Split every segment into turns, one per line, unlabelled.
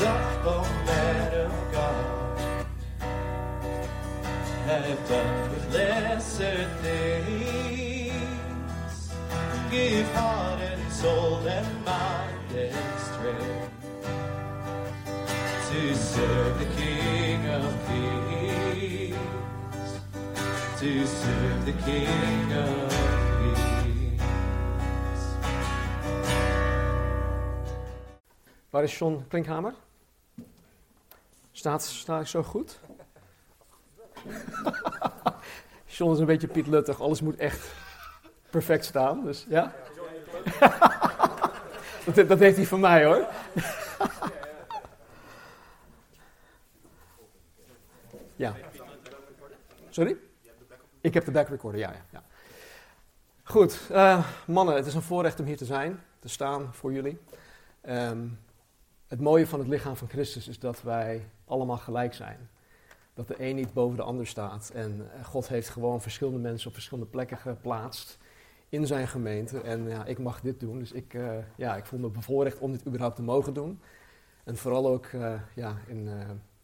Up, O man of God. Have done with lesser things. Give heart and soul and mind and strength to serve the King of Kings. To serve the King of Kings.
Waar John? Staat, sta ik zo goed? John is een beetje Piet Luttig, alles moet echt perfect staan, dus ja? dat, heeft hij van mij hoor. ja. Sorry? Ik heb de back recorder, ja. ja, ja. Goed, eh, mannen, het is een voorrecht om hier te zijn, te staan voor jullie. Ehm, het mooie van het lichaam van Christus is dat wij allemaal gelijk zijn. Dat de een niet boven de ander staat. En eh, God heeft gewoon verschillende mensen op verschillende plekken geplaatst in zijn gemeente. En ja, ik mag dit doen. Dus ik, uh, ja, ik voel me bevoorrecht om dit überhaupt te mogen doen. En vooral ook uh, ja, in,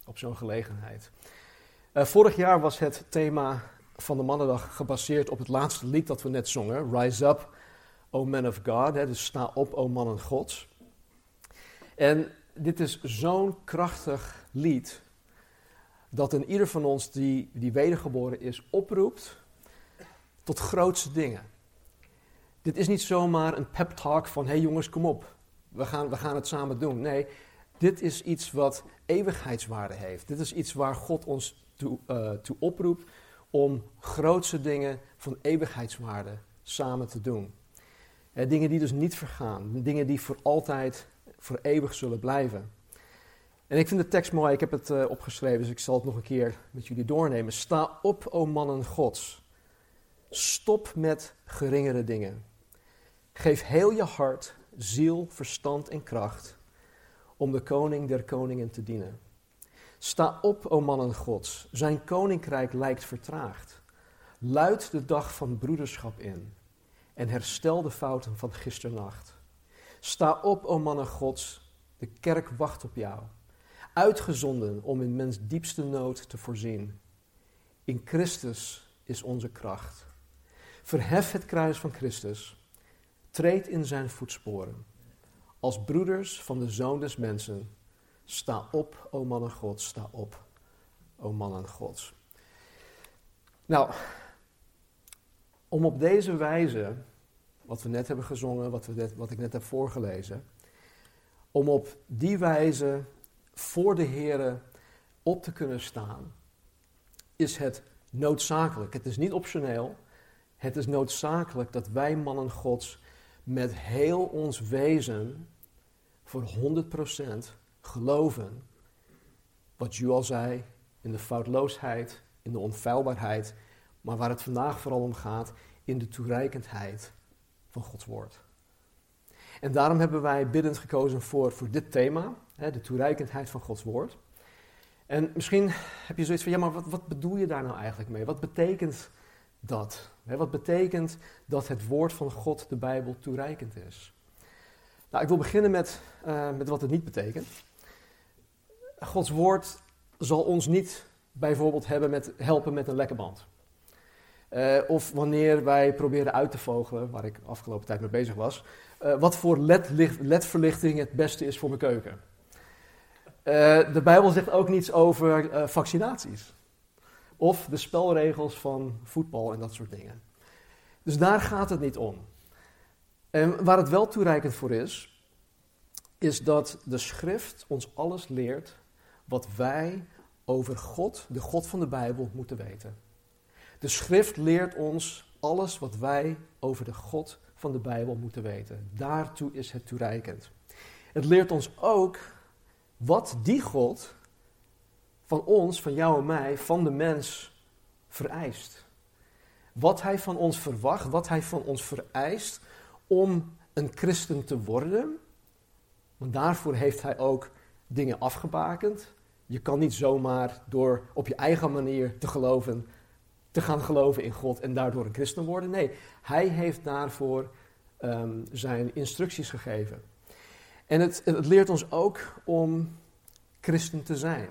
op zo'n gelegenheid. vorig jaar was het thema van de Mannendag gebaseerd op het laatste lied dat we net zongen. Rise up, O men of God. Dus sta op, O mannen Gods. En dit is zo'n krachtig lied dat in ieder van ons die, die wedergeboren is oproept tot grootste dingen. Dit is niet zomaar een pep talk van, hé hey jongens, kom op, we gaan, we gaan het samen doen. Nee, dit is iets wat eeuwigheidswaarde heeft. Dit is iets waar God ons toe, uh, toe oproept om grootste dingen van eeuwigheidswaarde samen te doen. Eh, dingen die dus niet vergaan, dingen die voor altijd, voor eeuwig zullen blijven. En ik vind de tekst mooi, ik heb het uh, opgeschreven, dus ik zal het nog een keer met jullie doornemen. Sta op, o mannen Gods. Stop met geringere dingen. Geef heel je hart, ziel, verstand en kracht om de koning der koningen te dienen. Sta op, o mannen Gods. Zijn koninkrijk lijkt vertraagd. Luid de dag van broederschap in en herstel de fouten van gisternacht. Sta op, o mannen Gods. De kerk wacht op jou uitgezonden om in mens diepste nood te voorzien. In Christus is onze kracht. Verhef het kruis van Christus. Treed in zijn voetsporen. Als broeders van de Zoon des Mensen. Sta op, o mannen Gods, sta op, o mannen Gods. Nou, om op deze wijze, wat we net hebben gezongen, wat, we wat ik net heb voorgelezen, om op die wijze voor de Heer op te kunnen staan, is het noodzakelijk. Het is niet optioneel. Het is noodzakelijk dat wij mannen Gods met heel ons wezen voor 100% geloven wat u al zei in de foutloosheid, in de onfeilbaarheid, maar waar het vandaag vooral om gaat, in de toereikendheid Gods woord. En daarom hebben wij biddend gekozen voor, voor dit thema, hè, de toereikendheid van Gods woord. En misschien heb je zoiets van, ja, maar wat, wat bedoel je daar nou eigenlijk mee? Wat betekent dat? Hè, wat betekent dat het woord van God, de Bijbel, toereikend is? Nou, ik wil beginnen met, uh, met wat het niet betekent. Gods woord zal ons niet bijvoorbeeld hebben met, helpen met een lekke band. Uh, of wanneer wij proberen uit te vogelen, waar ik afgelopen tijd mee bezig was, uh, wat voor ledverlichting het beste is voor mijn keuken. Uh, de Bijbel zegt ook niets over vaccinaties. Of de spelregels van voetbal en dat soort dingen. Dus daar gaat het niet om. En waar het wel toereikend voor is, is dat de schrift ons alles leert wat wij over God, de God van de Bijbel, moeten weten. De schrift leert ons alles wat wij over de God van de Bijbel moeten weten. Daartoe is het toereikend. Het leert ons ook wat die God van ons, van jou en mij, van de mens vereist. Wat hij van ons verwacht, wat hij van ons vereist om een christen te worden. Want daarvoor heeft hij ook dingen afgebakend. Je kan niet zomaar door op je eigen manier te geloven te gaan geloven in God en daardoor een christen worden. Nee, hij heeft daarvoor um, zijn instructies gegeven. En het, het, leert ons ook om christen te zijn.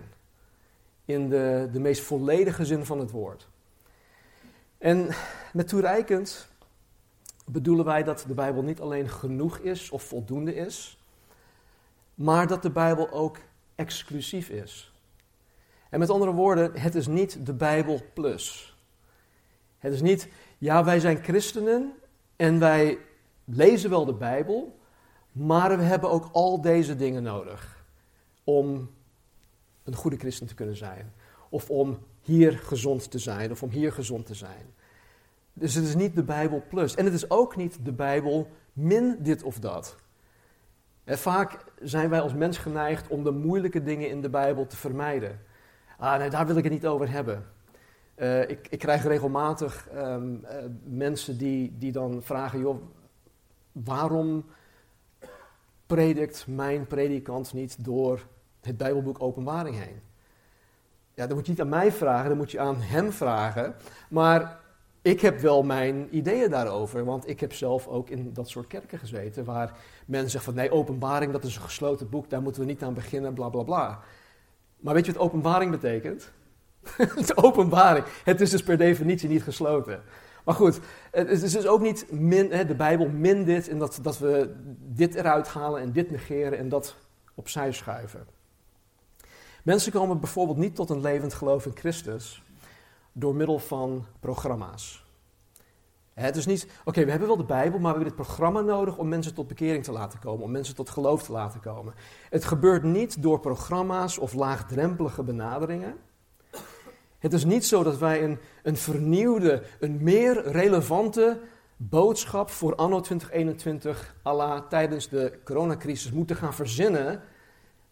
In de, de meest volledige zin van het woord. En met toereikend bedoelen wij dat de Bijbel niet alleen genoeg is of voldoende is, maar dat de Bijbel ook exclusief is. En met andere woorden, het is niet de Bijbel plus. Het is niet, ja, wij zijn christenen en wij lezen wel de Bijbel, maar we hebben ook al deze dingen nodig om een goede christen te kunnen zijn. Of om hier gezond te zijn, of om hier gezond te zijn. Dus het is niet de Bijbel plus. En het is ook niet de Bijbel min dit of dat. En vaak zijn wij als mens geneigd om de moeilijke dingen in de Bijbel te vermijden. Ah, nee, daar wil ik het niet over hebben. Uh, ik, ik, krijg regelmatig um, uh, mensen die, die dan vragen: joh, waarom predikt mijn predikant niet door het Bijbelboek Openbaring heen? Ja, dat moet je niet aan mij vragen, dat moet je aan hem vragen. Maar ik heb wel mijn ideeën daarover, want ik heb zelf ook in dat soort kerken gezeten waar men zegt van nee, openbaring dat is een gesloten boek, daar moeten we niet aan beginnen, bla bla bla. Maar weet je wat openbaring betekent? het openbaring. Het is dus per definitie niet gesloten. Maar goed, het is dus ook niet hè, de Bijbel min dit en dat, dat we dit eruit halen en dit negeren en dat opzij schuiven. Mensen komen bijvoorbeeld niet tot een levend geloof in Christus door middel van programma's. Het is niet, oké, we hebben wel de Bijbel, maar we hebben dit programma nodig om mensen tot bekering te laten komen, om mensen tot geloof te laten komen. Het gebeurt niet door programma's of laagdrempelige benaderingen. Het is niet zo dat wij een, een vernieuwde, een meer relevante boodschap voor anno 2021 à tijdens de coronacrisis moeten gaan verzinnen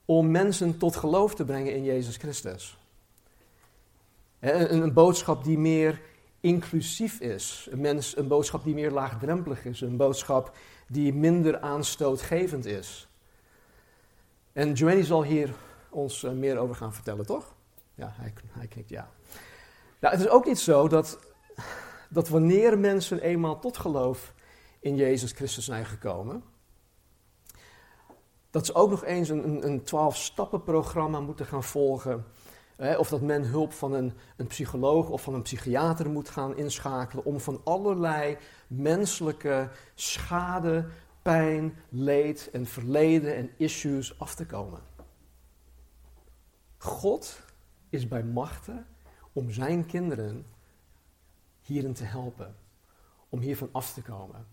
om mensen tot geloof te brengen in Jezus Christus. Een, een boodschap die meer inclusief is, een, mens, een boodschap die meer laagdrempelig is, een boodschap die minder aanstootgevend is. En Joanny zal hier ons eh, meer over gaan vertellen, toch? Ja, hij, hij knikt ja. Nou, het is ook niet zo dat, dat wanneer mensen eenmaal tot geloof in Jezus Christus zijn gekomen, dat ze ook nog eens een, een, een programma moeten gaan volgen. of dat men hulp van een, een psycholoog of van een psychiater moet gaan inschakelen om van allerlei menselijke schade, pijn, leed en verleden en issues af te komen. God is bij machten om zijn kinderen hierin te helpen, om hiervan af te komen.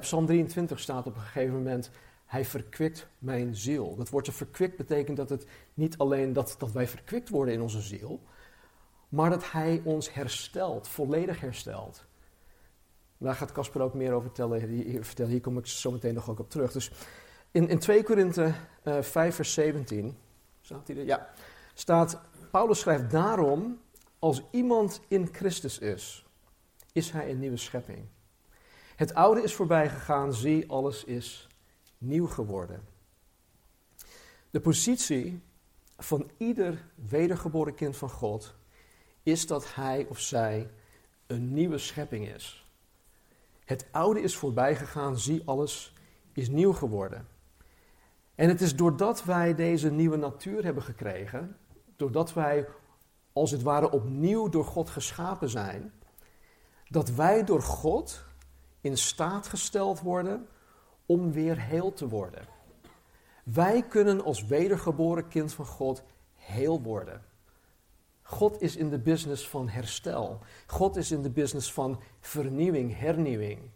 Psalm 23 staat op een gegeven moment, hij verkwikt mijn ziel. Dat woordje verkwikt betekent dat het niet alleen dat, dat wij verkwikt worden in onze ziel, maar dat hij ons herstelt, volledig herstelt. Daar gaat Casper ook meer over vertellen. Hier. Hier kom ik zo meteen nog ook op terug. Dus in, in 2 Korinthe uh, 5 vers 17, staat hij er? Ja, staat, Paulus schrijft daarom, als iemand in Christus is, is hij een nieuwe schepping. Het oude is voorbij gegaan, zie, alles is nieuw geworden. De positie van ieder wedergeboren kind van God is dat hij of zij een nieuwe schepping is. Het oude is voorbij gegaan, zie alles is nieuw geworden. En het is doordat wij deze nieuwe natuur hebben gekregen, doordat wij als het ware opnieuw door God geschapen zijn, dat wij door God in staat gesteld worden om weer heel te worden. Wij kunnen als wedergeboren kind van God heel worden. God is in de business van herstel. God is in de business van vernieuwing, hernieuwing,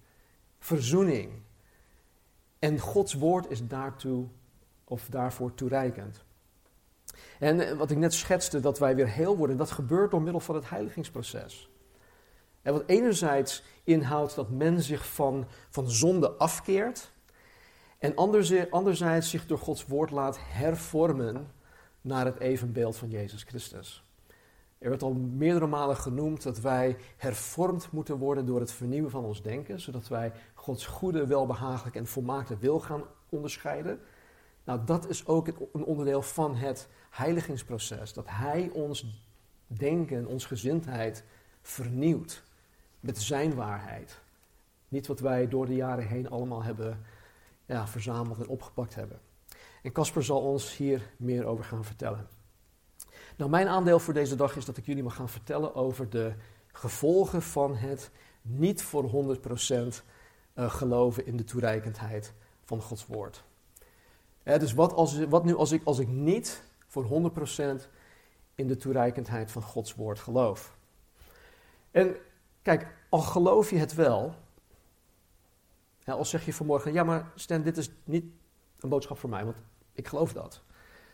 verzoening. En Gods woord is daartoe of daarvoor toereikend. En eh, wat ik net schetste, dat wij weer heel worden, dat gebeurt door middel van het heiligingsproces. En wat enerzijds inhoudt dat men zich van, van zonde afkeert, en anderzijds zich door Gods woord laat hervormen naar het evenbeeld van Jezus Christus. Er werd al meerdere malen genoemd dat wij hervormd moeten worden door het vernieuwen van ons denken, zodat wij Gods goede, welbehagelijk en volmaakte wil gaan onderscheiden. Nou, dat is ook een onderdeel van het heiligingsproces. Dat Hij ons denken, ons gezindheid vernieuwt met Zijn waarheid. Niet wat wij door de jaren heen allemaal hebben ja, verzameld en opgepakt hebben. En Casper zal ons hier meer over gaan vertellen. Nou, mijn aandeel voor deze dag is dat ik jullie mag gaan vertellen over de gevolgen van het niet voor 100% uh, geloven in de toereikendheid van Gods woord. Dus wat, als, wat nu als ik, als ik niet voor 100% in de toereikendheid van Gods woord geloof? En kijk, al geloof je het wel, hè, al zeg je vanmorgen, ja maar Stan, dit is niet een boodschap voor mij, want ik geloof dat.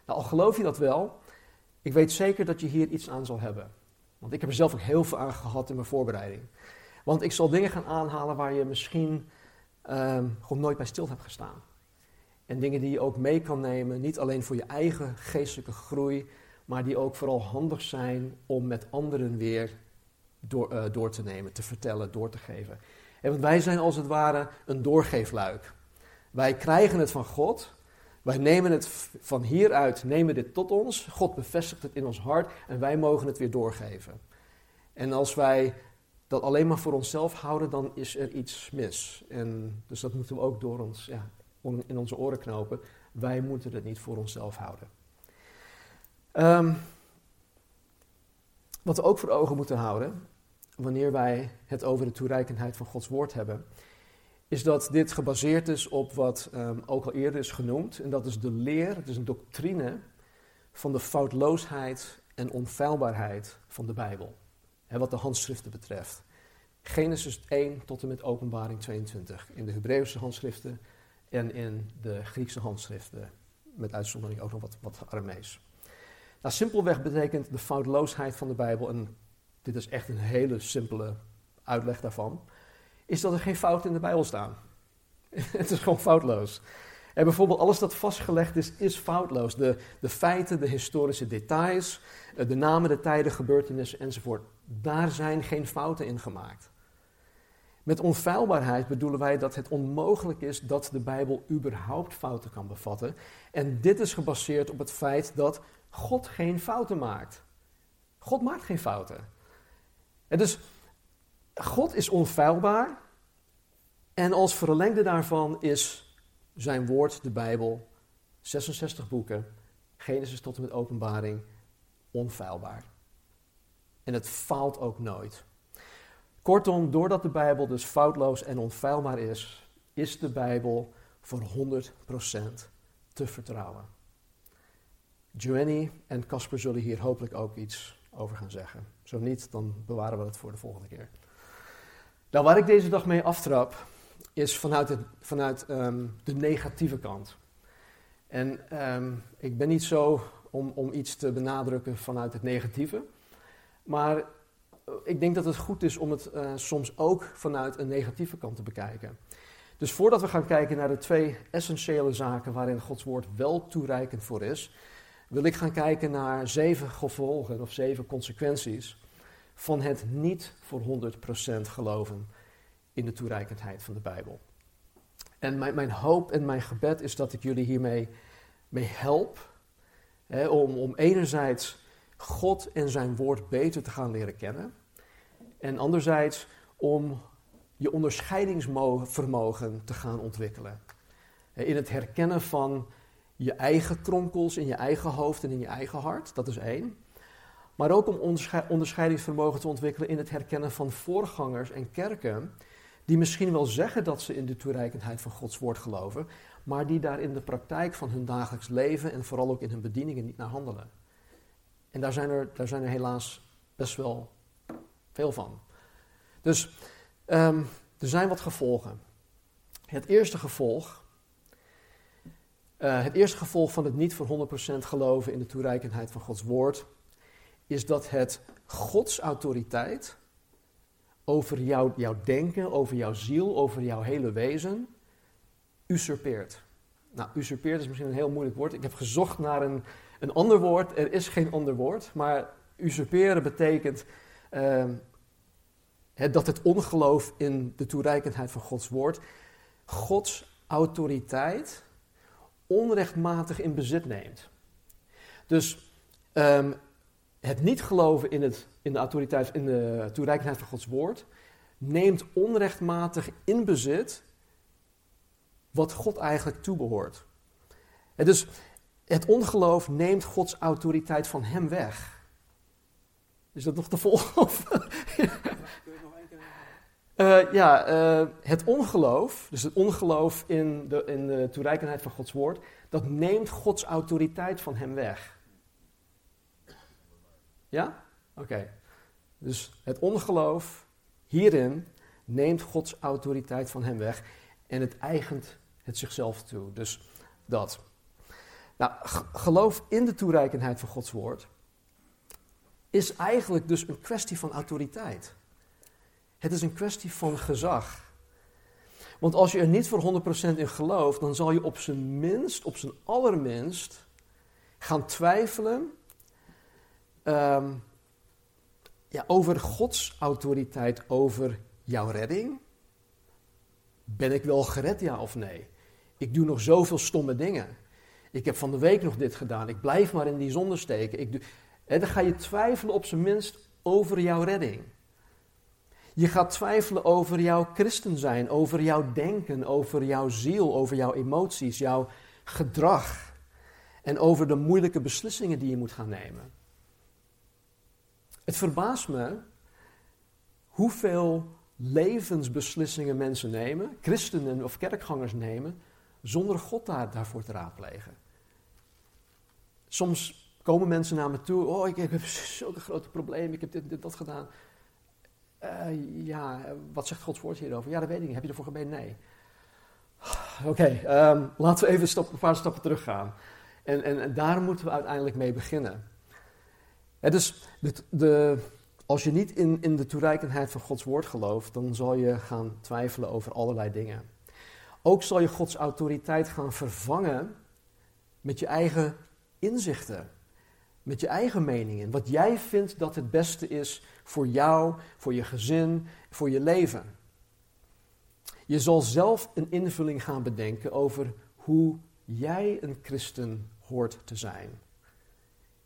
Nou, al geloof je dat wel, ik weet zeker dat je hier iets aan zal hebben. Want ik heb er zelf ook heel veel aan gehad in mijn voorbereiding. Want ik zal dingen gaan aanhalen waar je misschien um, gewoon nooit bij stil hebt gestaan. En dingen die je ook mee kan nemen, niet alleen voor je eigen geestelijke groei, maar die ook vooral handig zijn om met anderen weer door, uh, door te nemen, te vertellen, door te geven. En want wij zijn als het ware een doorgeefluik. Wij krijgen het van God, wij nemen het van hieruit, nemen dit tot ons, God bevestigt het in ons hart en wij mogen het weer doorgeven. En als wij dat alleen maar voor onszelf houden, dan is er iets mis. En dus dat moeten we ook door ons, ja, in onze oren knopen. Wij moeten het niet voor onszelf houden. Um, wat we ook voor ogen moeten houden, wanneer wij het over de toereikendheid van Gods woord hebben, is dat dit gebaseerd is op wat um, ook al eerder is genoemd. En dat is de leer, het is een doctrine van de foutloosheid en onfeilbaarheid van de Bijbel wat de handschriften betreft. Genesis 1 tot en met Openbaring 22 in de Hebreeuwse handschriften en in de Griekse handschriften, met uitzondering ook nog wat, wat Aramees. Nou, simpelweg betekent de foutloosheid van de Bijbel, en dit is echt een hele simpele uitleg daarvan, is dat er geen fouten in de Bijbel staan. Het is gewoon foutloos. En bijvoorbeeld alles dat vastgelegd is, is foutloos. De, de feiten, de historische details, eh, de namen, de tijden, gebeurtenissen enzovoort. Daar zijn geen fouten in gemaakt. Met onfeilbaarheid bedoelen wij dat het onmogelijk is dat de Bijbel überhaupt fouten kan bevatten. En dit is gebaseerd op het feit dat God geen fouten maakt. God maakt geen fouten. En dus God is onfeilbaar. En als verlengde daarvan is zijn woord, de Bijbel, 66 boeken, Genesis tot en met Openbaring, onfeilbaar. En het faalt ook nooit. Kortom, doordat de Bijbel dus foutloos en onfeilbaar is, is de Bijbel voor 100% te vertrouwen. Joanny en Casper zullen hier hopelijk ook iets over gaan zeggen. Zo niet, dan bewaren we het voor de volgende keer. Nou, waar ik deze dag mee aftrap, is vanuit, vanuit ehm, de negatieve kant. En ehm, ik ben niet zo om, om iets te benadrukken vanuit het negatieve. Maar ik denk dat het goed is om het uh, soms ook vanuit een negatieve kant te bekijken. Dus voordat we gaan kijken naar de twee essentiële zaken waarin Gods woord wel toereikend voor is, wil ik gaan kijken naar zeven gevolgen of zeven consequenties van het niet voor 100% geloven in de toereikendheid van de Bijbel. En mijn, mijn hoop en mijn gebed is dat ik jullie hiermee mee help. Om, om enerzijds God en zijn woord beter te gaan leren kennen. En anderzijds om je onderscheidingsvermogen te gaan ontwikkelen. In het herkennen van je eigen kronkels in je eigen hoofd en in je eigen hart, dat is één. Maar ook om onderscheidingsvermogen te ontwikkelen in het herkennen van voorgangers en kerken die misschien wel zeggen dat ze in de toereikendheid van Gods woord geloven, maar die daar in de praktijk van hun dagelijks leven en vooral ook in hun bedieningen niet naar handelen. En daar zijn er, daar zijn er helaas best wel veel van. Dus um, er zijn wat gevolgen. Het eerste gevolg, uh, het eerste gevolg van het niet voor 100% geloven in de toereikendheid van Gods woord, is dat het Gods autoriteit over jou, jouw denken, over jouw ziel, over jouw hele wezen, usurpeert. Nou, usurpeert is misschien een heel moeilijk woord. Ik heb gezocht naar een, een ander woord. Er is geen ander woord. Maar usurperen betekent uh, dat het ongeloof in de toereikendheid van Gods woord, Gods autoriteit, onrechtmatig in bezit neemt. Dus um, het niet geloven in, het, in, de autoriteit, in de toereikendheid van Gods woord neemt onrechtmatig in bezit wat God eigenlijk toebehoort. dus het ongeloof neemt Gods autoriteit van hem weg. Is dat nog te volgen? Uh, ja, uh, het ongeloof, dus het ongeloof in de, in de toereikendheid van Gods woord, dat neemt Gods autoriteit van hem weg. Ja? Oké. Dus het ongeloof hierin neemt Gods autoriteit van hem weg en het eigent het zichzelf toe. Dus dat. Nou, geloof in de toereikendheid van Gods woord is eigenlijk dus een kwestie van autoriteit. Het is een kwestie van gezag. Want als je er niet voor 100% in gelooft, dan zal je op zijn minst, op zijn allerminst, gaan twijfelen ehm, ja, over Gods autoriteit over jouw redding. Ben ik wel gered, ja of nee? Ik doe nog zoveel stomme dingen. Ik heb van de week nog dit gedaan. Ik blijf maar in die zonde steken. Ik doe, dan ga je twijfelen op zijn minst over jouw redding. Je gaat twijfelen over jouw christen zijn, over jouw denken, over jouw ziel, over jouw emoties, jouw gedrag. En over de moeilijke beslissingen die je moet gaan nemen. Het verbaast me hoeveel levensbeslissingen mensen nemen, christenen of kerkgangers nemen, zonder God daar, daarvoor te raadplegen. Soms komen mensen naar me toe, oh ik heb zulke grote problemen, ik heb dit, dit dat gedaan. Uh, ja, wat zegt Gods woord hierover? Ja, dat weet ik niet. Heb je ervoor gebeden? Nee. Oké, ehm, laten we even een paar stappen teruggaan. En, en, daar moeten we uiteindelijk mee beginnen. Dus de, de, als je niet in, in de toereikendheid van Gods woord gelooft, dan zal je gaan twijfelen over allerlei dingen. Ook zal je Gods autoriteit gaan vervangen met je eigen inzichten met je eigen meningen. Wat jij vindt dat het beste is voor jou, voor je gezin, voor je leven. Je zal zelf een invulling gaan bedenken over hoe jij een christen hoort te zijn.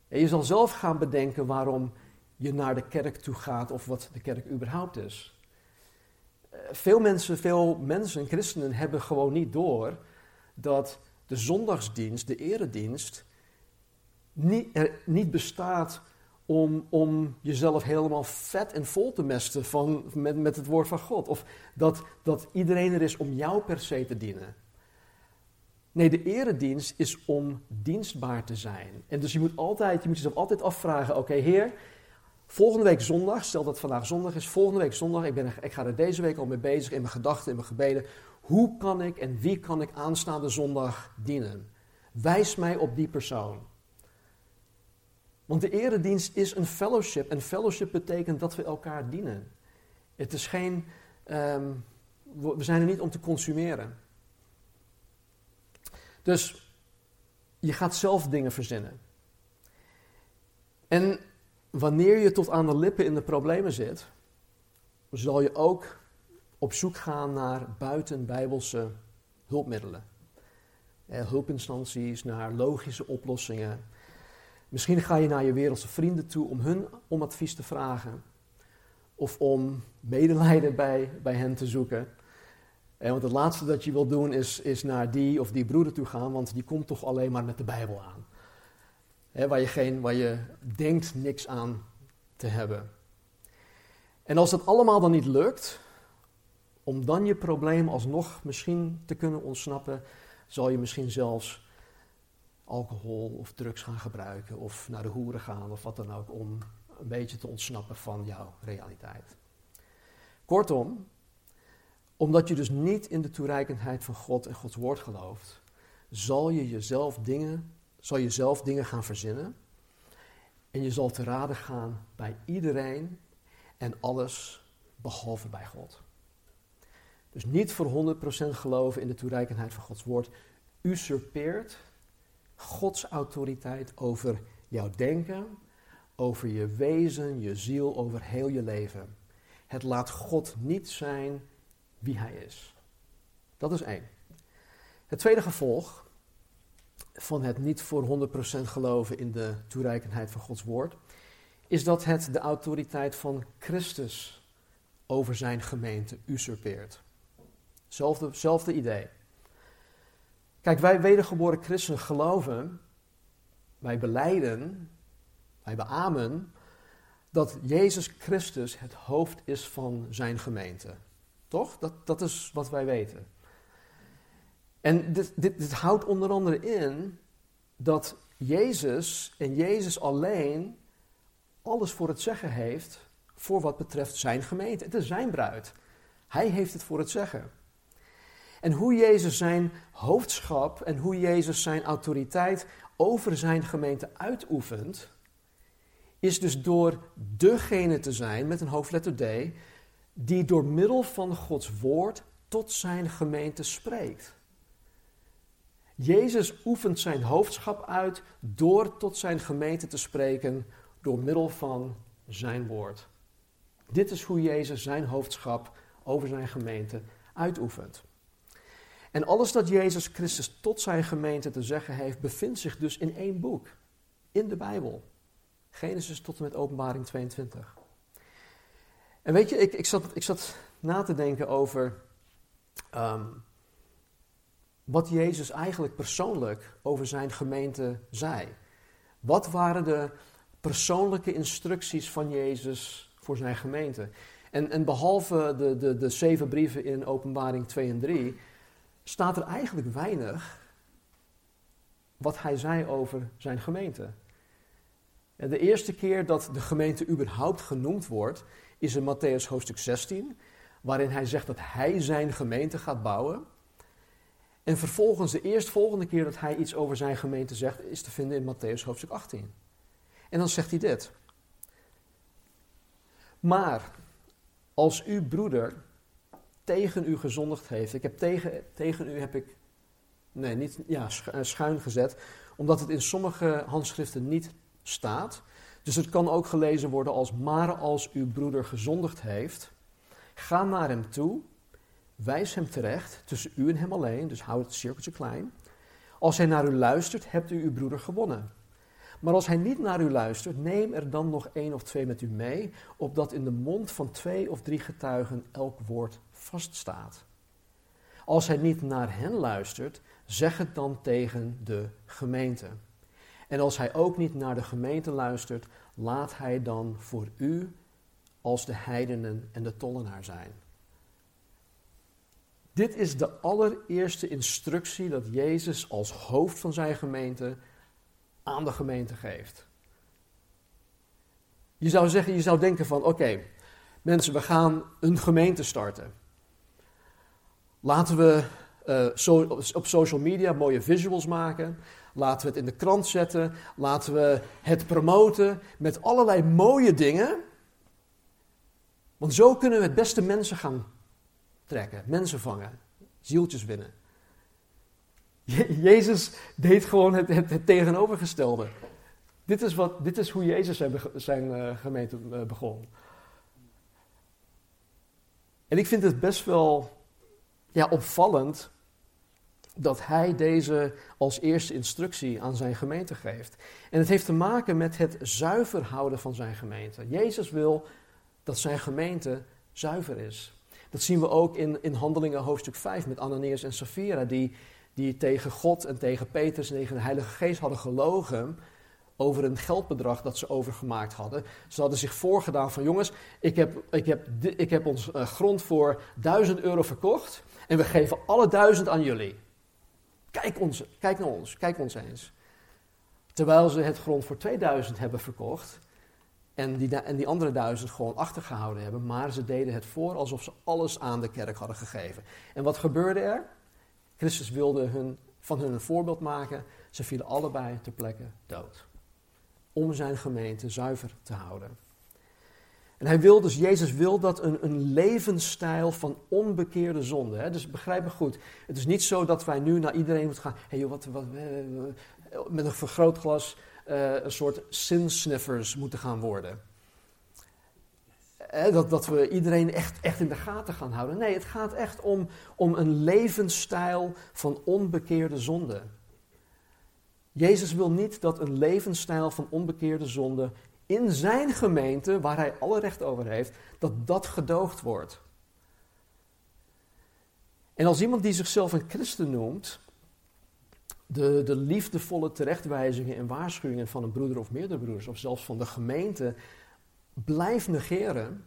En je zal zelf gaan bedenken waarom je naar de kerk toe gaat of wat de kerk überhaupt is. Veel mensen, veel mensen, christenen, hebben gewoon niet door dat de zondagsdienst, de eredienst, niet, er niet bestaat om, om jezelf helemaal vet en vol te mesten van, met, met het woord van God. Of dat, dat iedereen er is om jou per se te dienen. Nee, de eredienst is om dienstbaar te zijn. En dus je moet, altijd, je moet jezelf altijd afvragen: oké, Heer, volgende week zondag, stel dat vandaag zondag is, volgende week zondag, ik, ben, ik ga er deze week al mee bezig in mijn gedachten, in mijn gebeden. Hoe kan ik en wie kan ik aanstaande zondag dienen? Wijs mij op die persoon. Want de eredienst is een fellowship. En fellowship betekent dat we elkaar dienen. Het is geen. Ehm, we zijn er niet om te consumeren. Dus je gaat zelf dingen verzinnen. En wanneer je tot aan de lippen in de problemen zit, zal je ook op zoek gaan naar buitenbijbelse hulpmiddelen. Eh, hulpinstanties, naar logische oplossingen. Misschien ga je naar je wereldse vrienden toe om hun om advies te vragen. Of om medelijden bij, bij hen te zoeken. En want het laatste dat je wil doen is, is naar die of die broeder toe gaan, want die komt toch alleen maar met de Bijbel aan. Waar, je geen, waar je denkt niks aan te hebben. En als dat allemaal dan niet lukt, om dan je probleem alsnog misschien te kunnen ontsnappen, zal je misschien zelfs alcohol of drugs gaan gebruiken of naar de hoeren gaan of wat dan ook om een beetje te ontsnappen van jouw realiteit. Kortom, omdat je dus niet in de toereikendheid van God en Gods woord gelooft, zal je jezelf dingen, zal je zelf dingen gaan verzinnen en je zal te raden gaan bij iedereen en alles behalve bij God. Dus niet voor 100% geloven in de toereikendheid van Gods woord usurpeert Gods autoriteit over jouw denken, over je wezen, je ziel, over heel je leven. Het laat God niet zijn wie Hij is. Dat is één. Het tweede gevolg van het niet voor 100% geloven in de toereikendheid van Gods woord, is dat het de autoriteit van Christus over zijn gemeente usurpeert. Zelfde, zelfde idee. Kijk, wij wedergeboren christenen geloven, wij beleiden, wij beamen dat Jezus Christus het hoofd is van zijn gemeente. Toch? Dat, dat is wat wij weten. En dit, dit, houdt onder andere in dat Jezus en Jezus alleen alles voor het zeggen heeft voor wat betreft zijn gemeente. Het is zijn bruid. Hij heeft het voor het zeggen. En hoe Jezus zijn hoofdschap en hoe Jezus zijn autoriteit over zijn gemeente uitoefent, is dus door degene te zijn met een hoofdletter D, die door middel van Gods woord tot zijn gemeente spreekt. Jezus oefent zijn hoofdschap uit door tot zijn gemeente te spreken door middel van zijn woord. Dit is hoe Jezus zijn hoofdschap over zijn gemeente uitoefent. En alles dat Jezus Christus tot zijn gemeente te zeggen heeft, bevindt zich dus in één boek, in de Bijbel. Genesis tot en met Openbaring 22. En weet je, ik, ik, zat, ik zat na te denken over ehm, wat Jezus eigenlijk persoonlijk over zijn gemeente zei. Wat waren de persoonlijke instructies van Jezus voor zijn gemeente? En, en behalve de, de, de zeven brieven in Openbaring 2 en 3, staat er eigenlijk weinig wat hij zei over zijn gemeente. En de eerste keer dat de gemeente überhaupt genoemd wordt, is in Matthäus hoofdstuk 16, waarin hij zegt dat hij zijn gemeente gaat bouwen. En vervolgens de eerstvolgende keer dat hij iets over zijn gemeente zegt, is te vinden in Matthäus hoofdstuk 18. En dan zegt hij dit. Maar als uw broeder tegen u gezondigd heeft, ik heb tegen, tegen u heb ik, nee, niet, ja, eh, schuin gezet, omdat het in sommige handschriften niet staat. Dus het kan ook gelezen worden als, maar als uw broeder gezondigd heeft, ga naar hem toe Wijs hem terecht tussen u en hem alleen, dus houd het cirkeltje klein. Als hij naar u luistert, hebt u uw broeder gewonnen. Maar als hij niet naar u luistert, neem er dan nog één of twee met u mee, opdat in de mond van twee of drie getuigen elk woord vaststaat. Als hij niet naar hen luistert, zeg het dan tegen de gemeente. En als hij ook niet naar de gemeente luistert, laat hij dan voor u als de heidenen en de tollenaar zijn. Dit is de allereerste instructie dat Jezus als hoofd van zijn gemeente aan de gemeente geeft. Je zou zeggen, je zou denken van oké, mensen, we gaan een gemeente starten. Laten we uh, op social media mooie visuals maken. Laten we het in de krant zetten. Laten we het promoten met allerlei mooie dingen. Want zo kunnen we het beste mensen gaan trekken, mensen vangen, zieltjes winnen. Jezus deed gewoon het, het, tegenovergestelde. Dit is, wat, dit is hoe Jezus zijn, uh, gemeente uh, begon. En ik vind het best wel ja, opvallend dat hij deze als eerste instructie aan zijn gemeente geeft. En het heeft te maken met het zuiver houden van zijn gemeente. Jezus wil dat zijn gemeente zuiver is. Dat zien we ook in, in Handelingen hoofdstuk 5 met Ananias en Safira, die, die tegen God en tegen Petrus en tegen de Heilige Geest hadden gelogen over een geldbedrag dat ze overgemaakt hadden. Ze hadden zich voorgedaan van jongens, ik heb, ik heb, ik heb ons uh, grond voor 1000 euro verkocht en we geven alle duizend aan jullie. Kijk, ons, kijk naar ons, kijk ons eens. Terwijl ze het grond voor 2000 hebben verkocht en die, en die andere duizend gewoon achtergehouden hebben, maar ze deden het voor alsof ze alles aan de kerk hadden gegeven. En wat gebeurde er? Christus wilde hun, van hun een voorbeeld maken. Ze vielen allebei ter plekke dood. Om zijn gemeente zuiver te houden. En hij wil dus, Jezus wil dat een, een levensstijl van onbekeerde zonde. Hè? Dus begrijp me goed. Het is niet zo dat wij nu naar iedereen moeten gaan. Hey, wat, wat, met een vergrootglas uh, een soort sinsniffers moeten gaan worden. dat, dat we iedereen echt, echt in de gaten gaan houden. Nee, het gaat echt om, om een levensstijl van onbekeerde zonde. Jezus wil niet dat een levensstijl van onbekeerde zonde in zijn gemeente, waar hij alle recht over heeft, dat dat gedoogd wordt. En als iemand die zichzelf een christen noemt, de, de liefdevolle terechtwijzingen en waarschuwingen van een broeder of meerdere broeders, of zelfs van de gemeente, blijft negeren,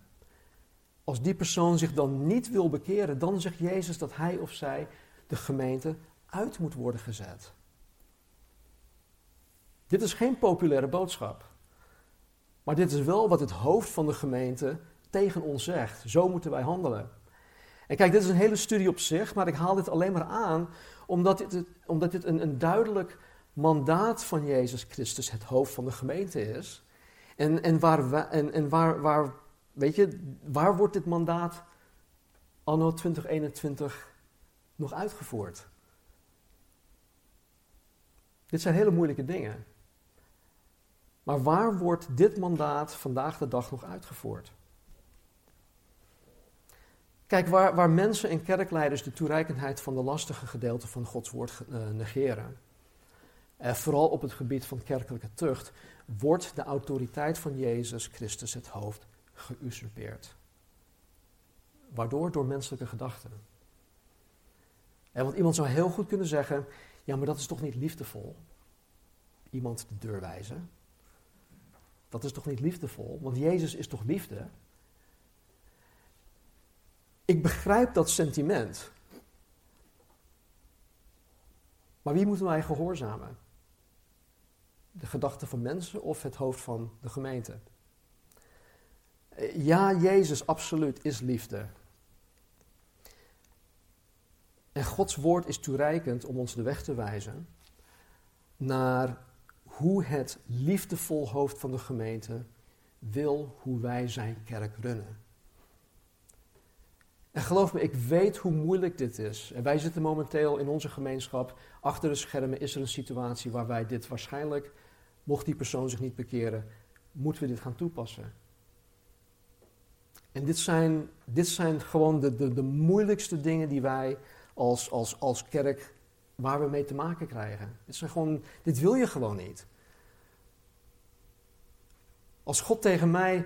als die persoon zich dan niet wil bekeren, dan zegt Jezus dat hij of zij de gemeente uit moet worden gezet. Dit is geen populaire boodschap. Maar dit is wel wat het hoofd van de gemeente tegen ons zegt. Zo moeten wij handelen. En kijk, dit is een hele studie op zich, maar ik haal dit alleen maar aan omdat dit, omdat dit een, een duidelijk mandaat van Jezus Christus, het hoofd van de gemeente is. En, en, waar, en, en waar, waar, weet je, waar wordt dit mandaat anno 2021 nog uitgevoerd? Dit zijn hele moeilijke dingen. Maar waar wordt dit mandaat vandaag de dag nog uitgevoerd? Kijk, waar, waar mensen en kerkleiders de toereikendheid van de lastige gedeelten van Gods woord uh, negeren, eh, vooral op het gebied van kerkelijke tucht, wordt de autoriteit van Jezus Christus het hoofd geusurpeerd. Waardoor? Door menselijke gedachten. En want iemand zou heel goed kunnen zeggen: ja, maar dat is toch niet liefdevol? Iemand de deur wijzen. Dat is toch niet liefdevol? Want Jezus is toch liefde? Ik begrijp dat sentiment. Maar wie moeten wij gehoorzamen? De gedachten van mensen of het hoofd van de gemeente? Ja, Jezus absoluut is liefde. En Gods woord is toereikend om ons de weg te wijzen naar hoe het liefdevol hoofd van de gemeente wil hoe wij zijn kerk runnen. En geloof me, ik weet hoe moeilijk dit is. En wij zitten momenteel in onze gemeenschap, achter de schermen is er een situatie waar wij dit waarschijnlijk, mocht die persoon zich niet bekeren, moeten we dit gaan toepassen. En dit zijn, dit zijn gewoon de, de, de moeilijkste dingen die wij als, als, als kerk, waar we mee te maken krijgen. Dit, zijn gewoon, dit wil je gewoon niet. Als God tegen mij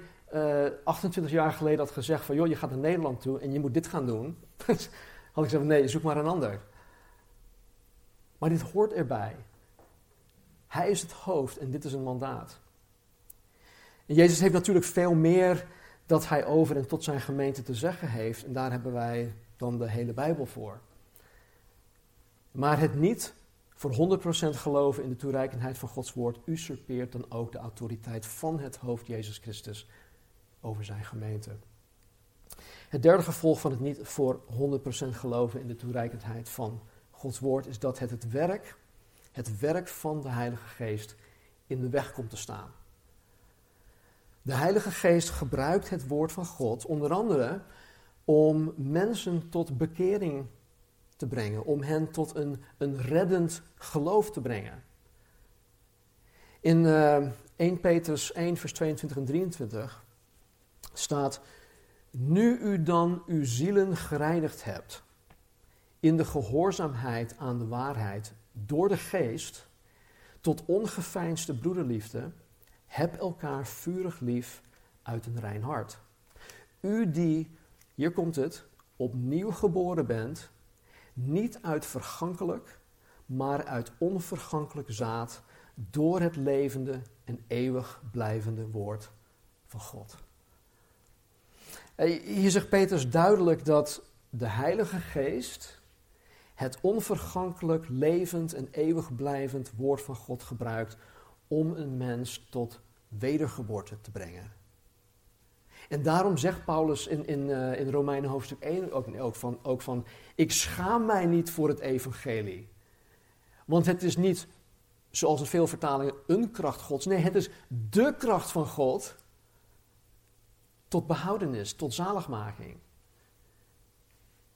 28 eh, jaar geleden had gezegd van, joh, je gaat naar Nederland toe en je moet dit gaan doen, had ik gezegd, nee, zoek maar een ander. Maar dit hoort erbij. Hij is het hoofd en dit is een mandaat. En Jezus heeft natuurlijk veel meer dat hij over en tot zijn gemeente te zeggen heeft. En daar hebben wij dan de hele Bijbel voor. Maar het niet voor 100% geloven in de toereikendheid van Gods woord usurpeert dan ook de autoriteit van het hoofd Jezus Christus over zijn gemeente. Het derde gevolg van het niet voor 100% geloven in de toereikendheid van Gods woord is dat het het werk, het werk van de Heilige Geest in de weg komt te staan. De Heilige Geest gebruikt het woord van God onder andere om mensen tot bekering te brengen, om hen tot een, een reddend geloof te brengen. In uh, eh, 1 Petrus 1, vers 22 en 23 staat, nu u dan uw zielen gereinigd hebt in de gehoorzaamheid aan de waarheid door de geest, tot ongeveinsde broederliefde, heb elkaar vurig lief uit een rein hart. U die, hier komt het, opnieuw geboren bent, niet uit vergankelijk, maar uit onvergankelijk zaad, door het levende en eeuwig blijvende woord van God. Hier zegt Petrus duidelijk dat de Heilige Geest het onvergankelijk, levend en eeuwig blijvend woord van God gebruikt om een mens tot wedergeboorte te brengen. En daarom zegt Paulus in, in, uh, in Romeinen hoofdstuk 1 ook, ook, van, ook van, ik schaam mij niet voor het evangelie. Want het is niet, zoals in veel vertalingen, een kracht gods. Nee, het is de kracht van God tot behoudenis, tot zaligmaking.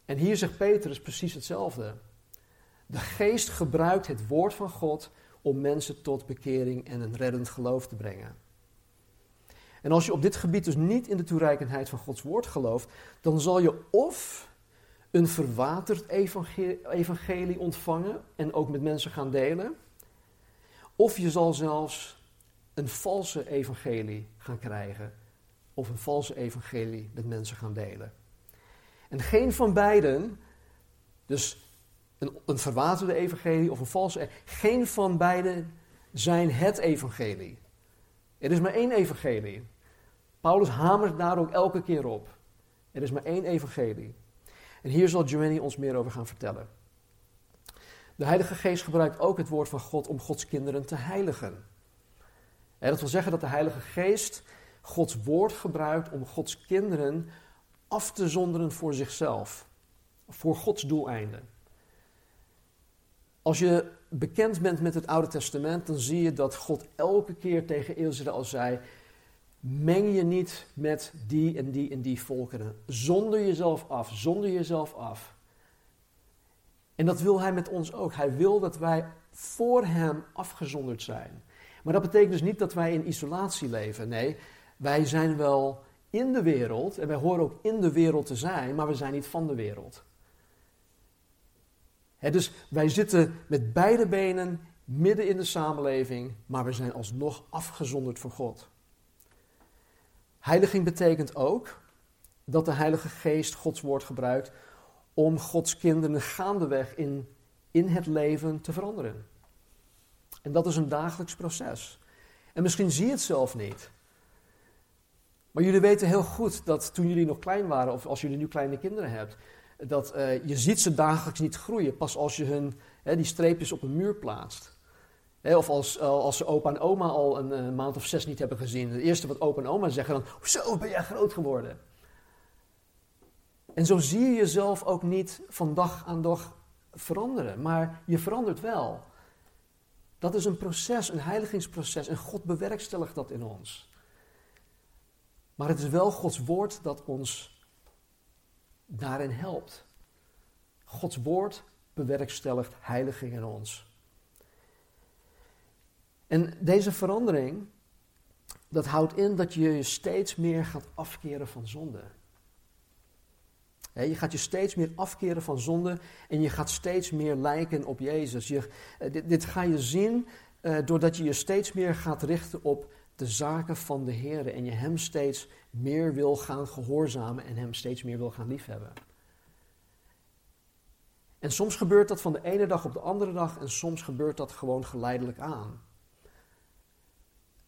En hier zegt Petrus precies hetzelfde. De geest gebruikt het woord van God om mensen tot bekering en een reddend geloof te brengen. En als je op dit gebied dus niet in de toereikendheid van Gods woord gelooft, dan zal je of een verwaterd evangelie ontvangen en ook met mensen gaan delen, of je zal zelfs een valse evangelie gaan krijgen of een valse evangelie met mensen gaan delen. En geen van beiden, dus een, een verwaterde evangelie of een valse. Geen van beide zijn het evangelie. Er is maar één evangelie. Paulus hamert daar ook elke keer op. Er is maar één evangelie. En hier zal Joanny ons meer over gaan vertellen. De Heilige Geest gebruikt ook het woord van God om Gods kinderen te heiligen. En dat wil zeggen dat de Heilige Geest Gods woord gebruikt om Gods kinderen af te zonderen voor zichzelf, voor Gods doeleinden. Als je bekend bent met het Oude Testament, dan zie je dat God elke keer tegen Israël zei: Meng je niet met die en die en die volkeren. Zonder jezelf af, zonder jezelf af. En dat wil hij met ons ook. Hij wil dat wij voor hem afgezonderd zijn. Maar dat betekent dus niet dat wij in isolatie leven. Nee, wij zijn wel in de wereld en wij horen ook in de wereld te zijn, maar we zijn niet van de wereld. Dus wij zitten met beide benen midden in de samenleving, maar we zijn alsnog afgezonderd voor God. Heiliging betekent ook dat de Heilige Geest Gods woord gebruikt om Gods kinderen gaandeweg in, in het leven te veranderen. En dat is een dagelijks proces. En misschien zie je het zelf niet. Maar jullie weten heel goed dat toen jullie nog klein waren, of als jullie nu kleine kinderen hebt, dat eh, je ziet ze dagelijks niet groeien, pas als je hun hè, die streepjes op een muur plaatst. Hè, of als, eh, als ze opa en oma al een, eh, maand of zes niet hebben gezien. Het eerste wat opa en oma zeggen dan, zo ben jij groot geworden. En zo zie je jezelf ook niet van dag aan dag veranderen, maar je verandert wel. Dat is een proces, een heiligingsproces en God bewerkstelligt dat in ons. Maar het is wel Gods woord dat ons daarin helpt. Gods woord bewerkstelligt heiliging in ons. En deze verandering, dat houdt in dat je je steeds meer gaat afkeren van zonde. je gaat je steeds meer afkeren van zonde en je gaat steeds meer lijken op Jezus. Je, dit, dit, ga je zien uh, doordat je je steeds meer gaat richten op de zaken van de Heer en je Hem steeds meer wil gaan gehoorzamen en Hem steeds meer wil gaan liefhebben. En soms gebeurt dat van de ene dag op de andere dag en soms gebeurt dat gewoon geleidelijk aan.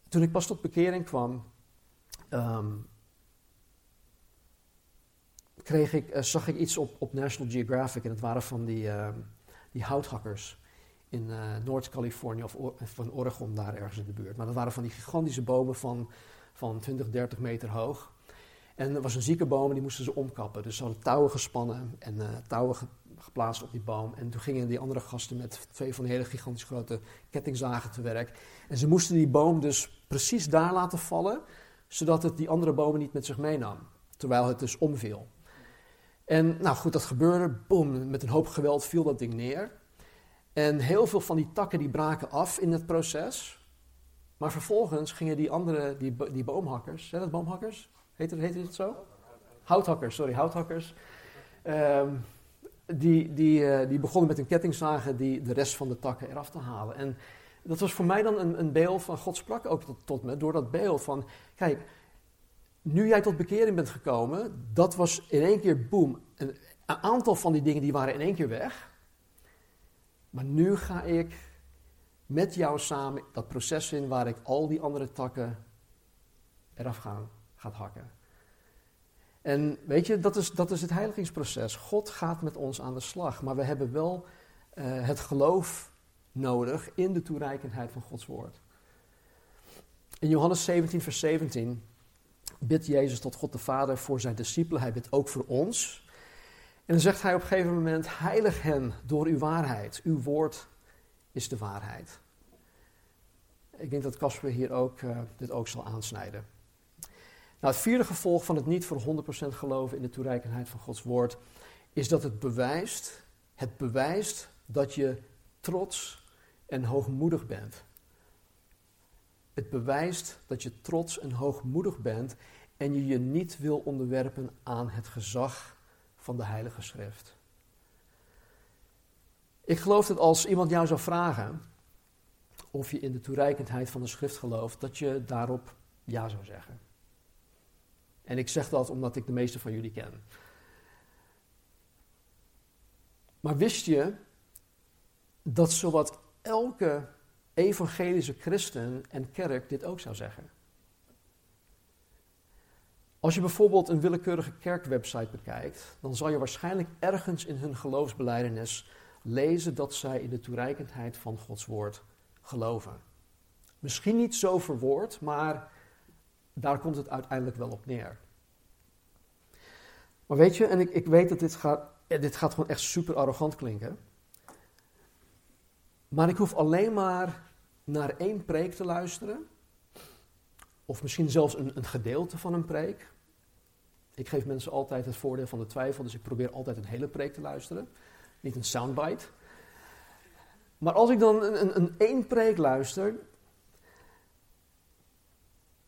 Toen ik pas tot bekering kwam, um, kreeg ik, uh, zag ik iets op, op National Geographic en het waren van die, uh, die houthakkers in uh, Noord-Californië of van Oregon, daar ergens in de buurt. Maar dat waren van die gigantische bomen van, van 20, 30 meter hoog. En er was een zieke boom en die moesten ze omkappen. Dus ze hadden touwen gespannen en uh, touwen ge geplaatst op die boom. En toen gingen die andere gasten met twee van die hele gigantisch grote kettingzagen te werk. En ze moesten die boom dus precies daar laten vallen, zodat het die andere bomen niet met zich meenam. Terwijl het dus omviel. En nou goed, dat gebeurde. Boom, met een hoop geweld viel dat ding neer. En heel veel van die takken die braken af in het proces. Maar vervolgens gingen die andere, die, die boomhakkers, zijn dat boomhakkers? Heet het, heet het zo? Houthakkers, sorry, houthakkers. Um, die, die, uh, die begonnen met een kettingzagen die de rest van de takken eraf te halen. En dat was voor mij dan een, een beeld van God sprak ook tot, tot me, door dat beeld van, kijk, nu jij tot bekering bent gekomen, dat was in één keer boem. Een, een aantal van die dingen die waren in één keer weg. Maar nu ga ik met jou samen dat proces in waar ik al die andere takken eraf gaan, gaat hakken. En weet je, dat is, dat is het heiligingsproces. God gaat met ons aan de slag, maar we hebben wel uh, het geloof nodig in de toereikendheid van Gods woord. In Johannes 17, vers 17 bidt Jezus tot God de Vader voor zijn discipelen. Hij bidt ook voor ons. En dan zegt hij op een gegeven moment: Heilig hen door uw waarheid. Uw woord is de waarheid. Ik denk dat Casper hier ook, uh, dit ook zal aansnijden. Nou, het vierde gevolg van het niet voor 100% geloven in de toereikendheid van Gods woord is dat het bewijst, het bewijst dat je trots en hoogmoedig bent. Het bewijst dat je trots en hoogmoedig bent en je je niet wil onderwerpen aan het gezag van de Heilige Schrift. Ik geloof dat als iemand jou zou vragen of je in de toereikendheid van de Schrift gelooft, dat je daarop ja zou zeggen. En ik zeg dat omdat ik de meeste van jullie ken. Maar wist je dat zowat elke evangelische christen en kerk dit ook zou zeggen. Als je bijvoorbeeld een willekeurige kerkwebsite bekijkt, dan zal je waarschijnlijk ergens in hun geloofsbeleidenis lezen dat zij in de toereikendheid van Gods woord geloven. Misschien niet zo verwoord, maar daar komt het uiteindelijk wel op neer. Maar weet je, en ik, ik weet dat dit gaat, dit gaat gewoon echt super arrogant klinken. Maar ik hoef alleen maar naar één preek te luisteren. Of misschien zelfs een, een gedeelte van een preek. Ik geef mensen altijd het voordeel van de twijfel, dus ik probeer altijd een hele preek te luisteren. Niet een soundbite. Maar als ik dan een, een, een één preek luister,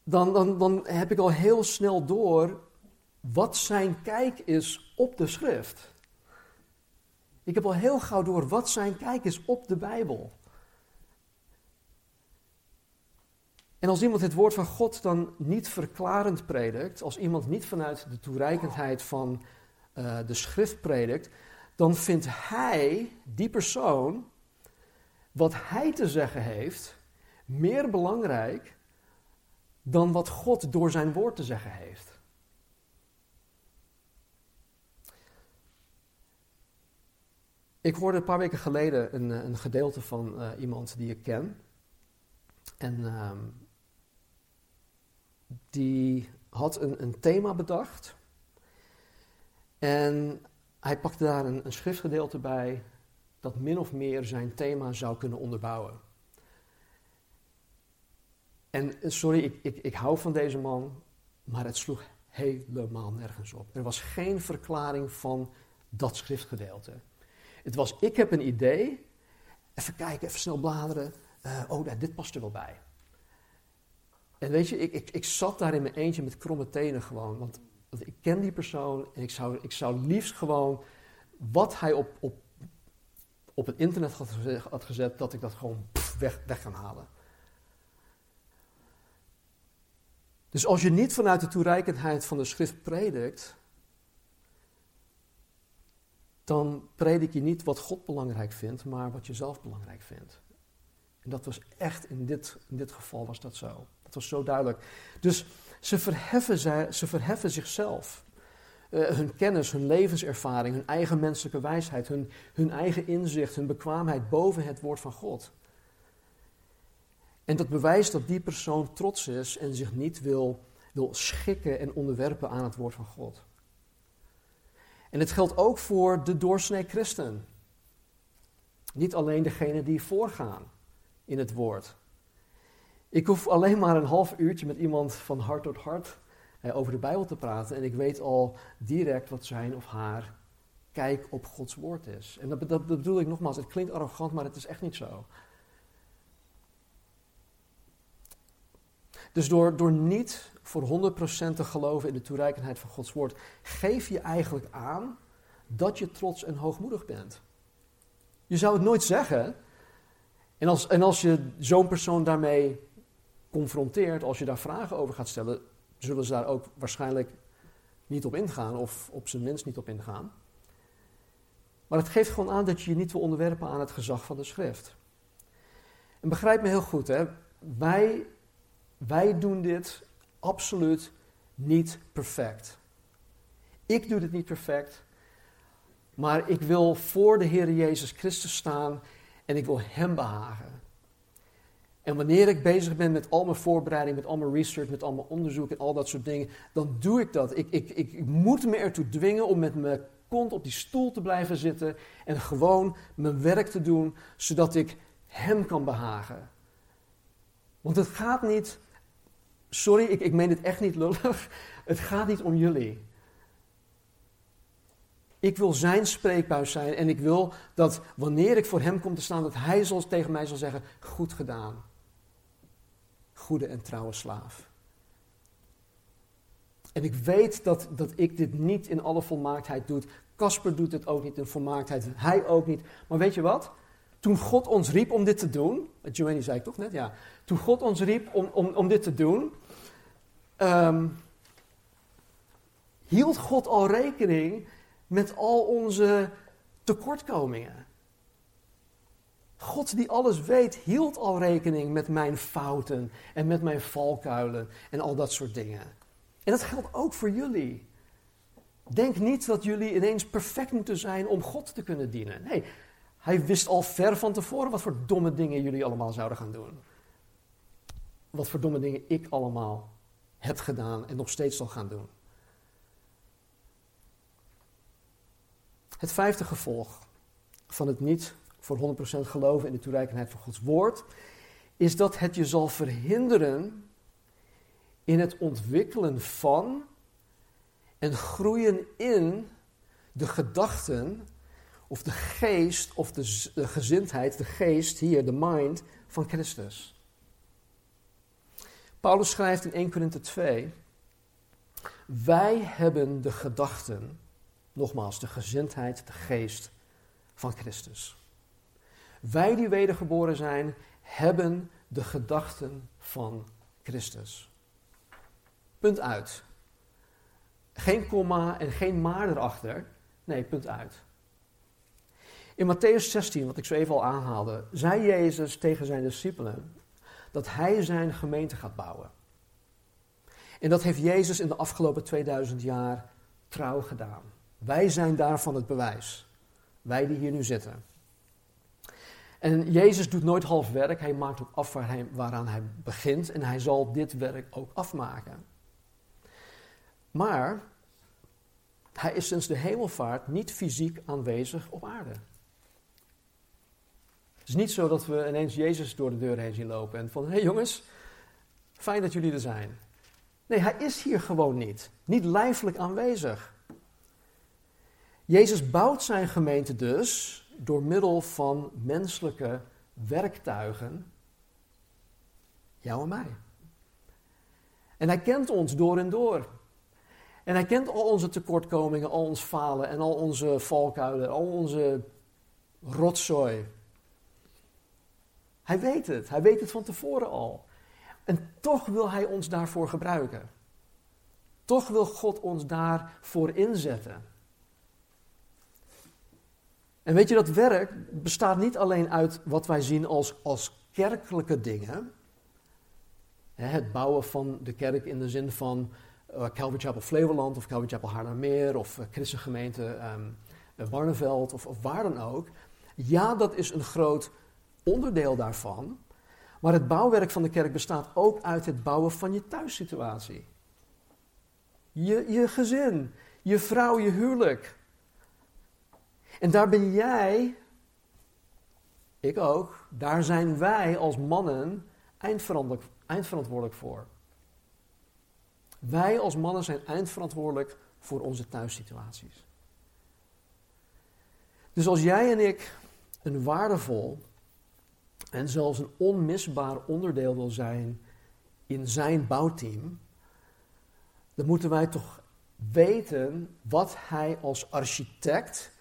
dan, dan, dan heb ik al heel snel door wat zijn kijk is op de schrift. Ik heb al heel gauw door wat zijn kijk is op de Bijbel. En als iemand het woord van God dan niet verklarend predikt, als iemand niet vanuit de toereikendheid van uh, de schrift predikt, dan vindt hij, die persoon, wat hij te zeggen heeft, meer belangrijk dan wat God door zijn woord te zeggen heeft. Ik hoorde een paar weken geleden een, een gedeelte van uh, iemand die ik ken. En uh, die had een, een, thema bedacht. En hij pakte daar een, een schriftgedeelte bij dat min of meer zijn thema zou kunnen onderbouwen. En eh, sorry, ik, ik, ik hou van deze man, maar het sloeg helemaal nergens op. Er was geen verklaring van dat schriftgedeelte. Het was, ik heb een idee, even kijken, even snel bladeren. Uh, oh, dit past er wel bij. En weet je, ik, ik, ik zat daar in mijn eentje met kromme tenen gewoon. Want, ik ken die persoon en ik zou, ik zou liefst gewoon wat hij op, op, op het internet had, had gezet, dat ik dat gewoon weg, weg kan halen. Dus als je niet vanuit de toereikendheid van de schrift predikt, dan predik je niet wat God belangrijk vindt, maar wat je zelf belangrijk vindt. En dat was echt, in dit, in dit geval was dat zo. Dat was zo duidelijk. Dus ze verheffen, ze verheffen zichzelf. Uh, hun kennis, hun levenservaring, hun eigen menselijke wijsheid, hun, hun eigen inzicht, hun bekwaamheid boven het woord van God. En dat bewijst dat die persoon trots is en zich niet wil, wil schikken en onderwerpen aan het woord van God. En het geldt ook voor de doorsnee christen. Niet alleen degene die voorgaan in het woord. Ik hoef alleen maar een half uurtje met iemand van hart tot hart eh, over de Bijbel te praten en ik weet al direct wat zijn of haar kijk op Gods woord is. En dat, dat, bedoel ik nogmaals, het klinkt arrogant, maar het is echt niet zo. Dus door, door niet voor 100% te geloven in de toereikendheid van Gods woord, geef je eigenlijk aan dat je trots en hoogmoedig bent. Je zou het nooit zeggen. En als, en als je zo'n persoon daarmee confronteert, als je daar vragen over gaat stellen, zullen ze daar ook waarschijnlijk niet op ingaan, of op zijn minst niet op ingaan. Maar het geeft gewoon aan dat je je niet wil onderwerpen aan het gezag van de schrift. En begrijp me heel goed, hè? wij wij doen dit absoluut niet perfect. Ik doe dit niet perfect, maar ik wil voor de Heer Jezus Christus staan en ik wil Hem behagen. En wanneer ik bezig ben met al mijn voorbereiding, met al mijn research, met al mijn onderzoek en al dat soort dingen, dan doe ik dat. Ik, ik, ik, ik moet me ertoe dwingen om met mijn kont op die stoel te blijven zitten en gewoon mijn werk te doen, zodat ik Hem kan behagen. Want het gaat niet sorry, ik, ik meen het echt niet lullig. Het gaat niet om jullie. Ik wil zijn spreekbuis zijn en ik wil dat wanneer ik voor hem kom te staan, dat hij zal, tegen mij zal zeggen: Goed gedaan. Goede en trouwe slaaf. En ik weet dat, dat ik dit niet in alle volmaaktheid doe. Casper doet het ook niet in volmaaktheid. Hij ook niet. Maar weet je wat? Toen God ons riep om dit te doen, Joanny zei ik toch net, ja. Toen God ons riep om, om, om dit te doen, um, hield God al rekening met al onze tekortkomingen. God die alles weet, hield al rekening met mijn fouten en met mijn valkuilen en al dat soort dingen. En dat geldt ook voor jullie. Denk niet dat jullie ineens perfect moeten zijn om God te kunnen dienen. Nee, hij wist al ver van tevoren wat voor domme dingen jullie allemaal zouden gaan doen. Wat voor domme dingen ik allemaal heb gedaan en nog steeds zal gaan doen. Het vijfde gevolg van het niet voor 100% geloven in de toereikendheid van Gods woord, is dat het je zal verhinderen in het ontwikkelen van en groeien in de gedachten of de geest of de, gezindheid, de geest hier, de mind van Christus. Paulus schrijft in 1 Korinthe 2, wij hebben de gedachten, nogmaals, de gezindheid, de geest van Christus. Wij die wedergeboren zijn, hebben de gedachten van Christus. Punt uit. Geen komma en geen maar erachter. Nee, punt uit. In Matthäus 16, wat ik zo even al aanhaalde, zei Jezus tegen zijn discipelen dat hij zijn gemeente gaat bouwen. En dat heeft Jezus in de afgelopen 2000 jaar trouw gedaan. Wij zijn daarvan het bewijs. Wij die hier nu zitten. En Jezus doet nooit half werk, hij maakt ook af waar hij, waaraan hij begint en hij zal dit werk ook afmaken. Maar hij is sinds de hemelvaart niet fysiek aanwezig op aarde. Het is niet zo dat we ineens Jezus door de deur heen zien lopen en van, hé hey jongens, fijn dat jullie er zijn. Nee, hij is hier gewoon niet. Niet lijfelijk aanwezig. Jezus bouwt zijn gemeente dus door middel van menselijke werktuigen, jou en mij. En hij kent ons door en door. En hij kent al onze tekortkomingen, al ons falen en al onze valkuilen, al onze rotzooi. Hij weet het, hij weet het van tevoren al. En toch wil hij ons daarvoor gebruiken. Toch wil God ons daarvoor inzetten. En weet je, dat werk bestaat niet alleen uit wat wij zien als, als kerkelijke dingen. Het bouwen van de kerk in de zin van uh, Calvary Chapel Flevoland of Calvary Chapel of uh, Christengemeente um, Barneveld of, of waar dan ook. Ja, dat is een groot onderdeel daarvan. Maar het bouwwerk van de kerk bestaat ook uit het bouwen van je thuissituatie. Je, je gezin, je vrouw, je huwelijk. En daar ben jij, ik ook, daar zijn wij als mannen eindverantwoordelijk, eindverantwoordelijk voor. Wij als mannen zijn eindverantwoordelijk voor onze thuissituaties. Dus als jij en ik een waardevol en zelfs een onmisbaar onderdeel wil zijn in zijn bouwteam, dan moeten wij toch weten wat hij als architect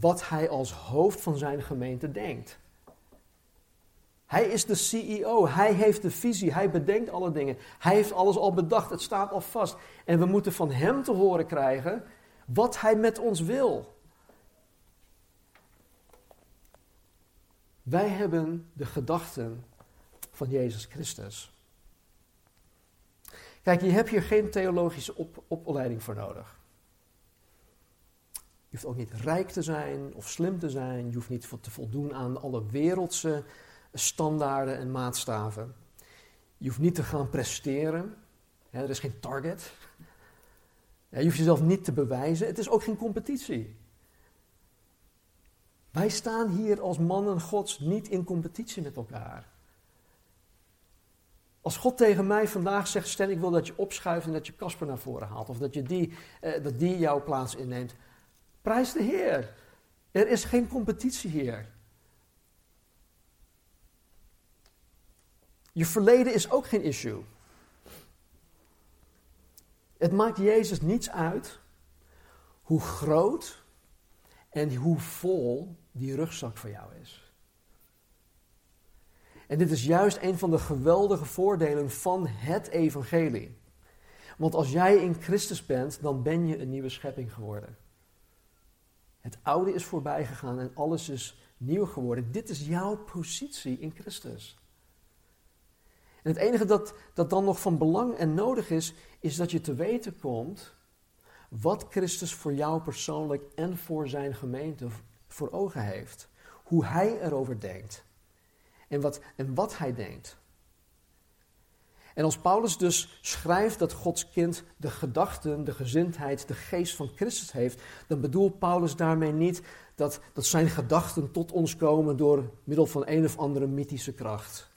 wat hij als hoofd van zijn gemeente denkt. Hij is de CEO, hij heeft de visie, hij bedenkt alle dingen. Hij heeft alles al bedacht, het staat al vast. En we moeten van hem te horen krijgen wat hij met ons wil. Wij hebben de gedachten van Jezus Christus. Kijk, je hebt hier geen theologische opleiding voor nodig. Je hoeft ook niet rijk te zijn of slim te zijn. Je hoeft niet te voldoen aan alle wereldse standaarden en maatstaven. Je hoeft niet te gaan presteren. er is geen target. je hoeft jezelf niet te bewijzen. Het is ook geen competitie. Wij staan hier als mannen Gods niet in competitie met elkaar. Als God tegen mij vandaag zegt, Stel, ik wil dat je opschuift en dat je Casper naar voren haalt. Of dat, je die, eh, dat die jouw plaats inneemt. Prijs de Heer. Er is geen competitie hier. Je verleden is ook geen issue. Het maakt Jezus niets uit hoe groot en hoe vol die rugzak voor jou is. En dit is juist een van de geweldige voordelen van het evangelie. Want als jij in Christus bent, dan ben je een nieuwe schepping geworden. Het oude is voorbij gegaan en alles is nieuw geworden. Dit is jouw positie in Christus. En het enige dat, dat dan nog van belang en nodig is, is dat je te weten komt wat Christus voor jou persoonlijk en voor zijn gemeente voor ogen heeft. Hoe hij erover denkt. En wat, en wat hij denkt. En als Paulus dus schrijft dat Gods kind de gedachten, de gezindheid, de geest van Christus heeft, dan bedoelt Paulus daarmee niet dat, dat zijn gedachten tot ons komen door middel van een of andere mythische kracht.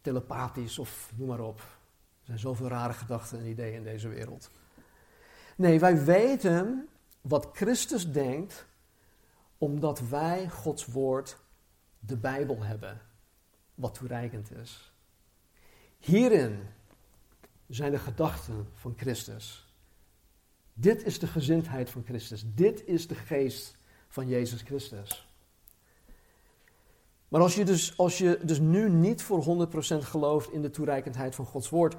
Telepathisch of noem maar op. Er zijn zoveel rare gedachten en ideeën in deze wereld. Nee, wij weten wat Christus denkt omdat wij Gods woord, de Bijbel, hebben wat toereikend is. Hierin zijn de gedachten van Christus. Dit is de gezindheid van Christus. Dit is de geest van Jezus Christus. Maar als je dus, als je dus nu niet voor 100% gelooft in de toereikendheid van Gods woord,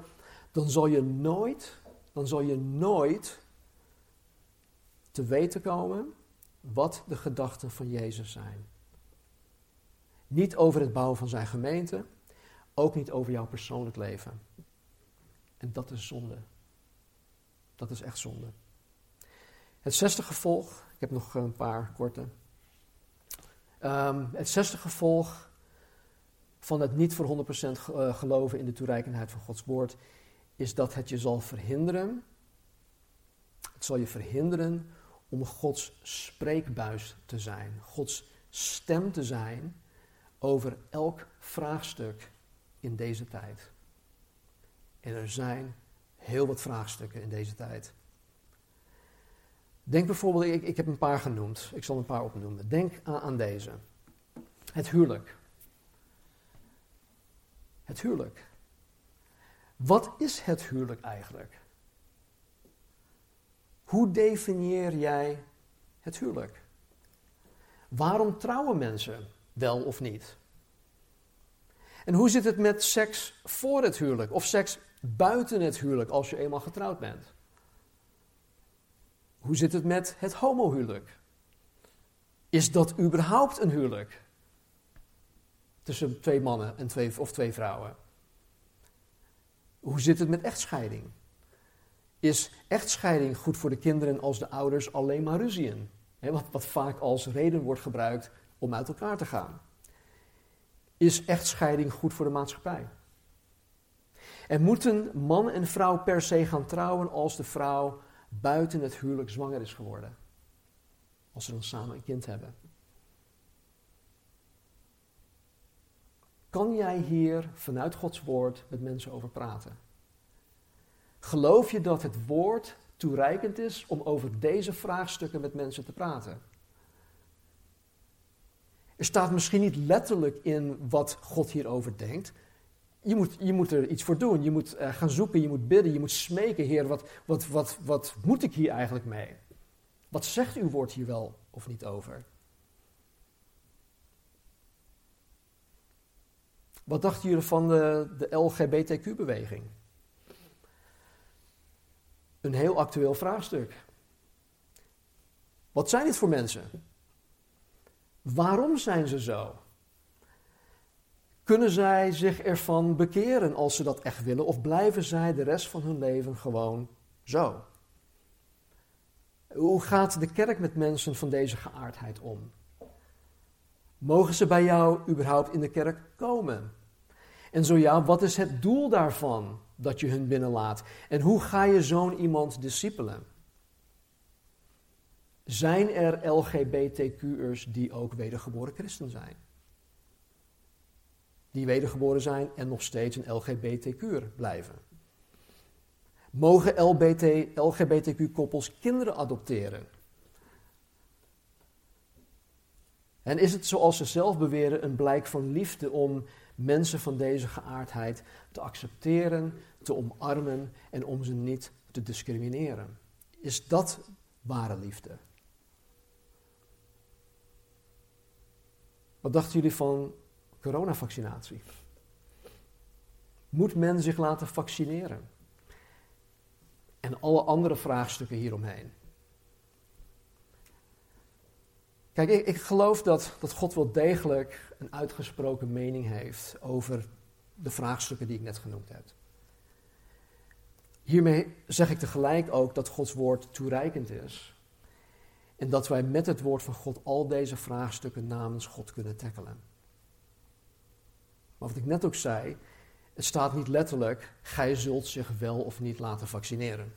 dan zal je nooit, dan zal je nooit te weten komen wat de gedachten van Jezus zijn. Niet over het bouwen van zijn gemeente, ook niet over jouw persoonlijk leven. En dat is zonde. Dat is echt zonde. Het zesde gevolg, ik heb nog een paar korte. Um, het zesde gevolg van het niet voor 100% eh, geloven in de toereikendheid van Gods woord, is dat het je zal verhinderen. Het zal je verhinderen om Gods spreekbuis te zijn, Gods stem te zijn over elk vraagstuk in deze tijd. En er zijn heel wat vraagstukken in deze tijd. Denk bijvoorbeeld, ik, ik heb een paar genoemd, ik zal een paar opnoemen. Denk aan, aan deze. Het huwelijk. Het huwelijk. Wat is het huwelijk eigenlijk? Hoe definieer jij het huwelijk? Waarom trouwen mensen? Wel of niet? En hoe zit het met seks voor het huwelijk of seks buiten het huwelijk als je eenmaal getrouwd bent? Hoe zit het met het homohuwelijk? Is dat überhaupt een huwelijk? Tussen twee mannen en twee, of twee vrouwen. Hoe zit het met echtscheiding? Is echtscheiding goed voor de kinderen als de ouders alleen maar ruzien? wat, wat vaak als reden wordt gebruikt om uit elkaar te gaan. Is echtscheiding goed voor de maatschappij? En moeten man en vrouw per se gaan trouwen als de vrouw buiten het huwelijk zwanger is geworden? Als ze dan samen een kind hebben. Kan jij hier vanuit Gods woord met mensen over praten? Geloof je dat het woord toereikend is om over deze vraagstukken met mensen te praten? Er staat misschien niet letterlijk in wat God hierover denkt. Je moet, je moet er iets voor doen. Je moet uh, gaan zoeken, je moet bidden, je moet smeken, Heer, wat, wat, wat, wat moet ik hier eigenlijk mee? Wat zegt uw woord hier wel of niet over? Wat dachten jullie van de, de LGBTQ-beweging? Een heel actueel vraagstuk. Wat zijn dit voor mensen? Waarom zijn ze zo? Kunnen zij zich ervan bekeren als ze dat echt willen, of blijven zij de rest van hun leven gewoon zo? Hoe gaat de kerk met mensen van deze geaardheid om? Mogen ze bij jou überhaupt in de kerk komen? En zo ja, wat is het doel daarvan dat je hun binnenlaat? En hoe ga je zo'n iemand discipelen? Zijn er LGBTQ'ers die ook wedergeboren christen zijn? Die wedergeboren zijn en nog steeds een LGBTQ'er blijven? Mogen LGBTQ-koppels kinderen adopteren? En is het zoals ze zelf beweren een blijk van liefde om mensen van deze geaardheid te accepteren, te omarmen en om ze niet te discrimineren? Is dat ware liefde? Wat dachten jullie van coronavaccinatie? Moet men zich laten vaccineren? En alle andere vraagstukken hieromheen. Kijk, ik, geloof dat, dat God wel degelijk een uitgesproken mening heeft over de vraagstukken die ik net genoemd heb. Hiermee zeg ik tegelijk ook dat Gods woord toereikend is. En dat wij met het woord van God al deze vraagstukken namens God kunnen tackelen. Maar wat ik net ook zei, het staat niet letterlijk, gij zult zich wel of niet laten vaccineren.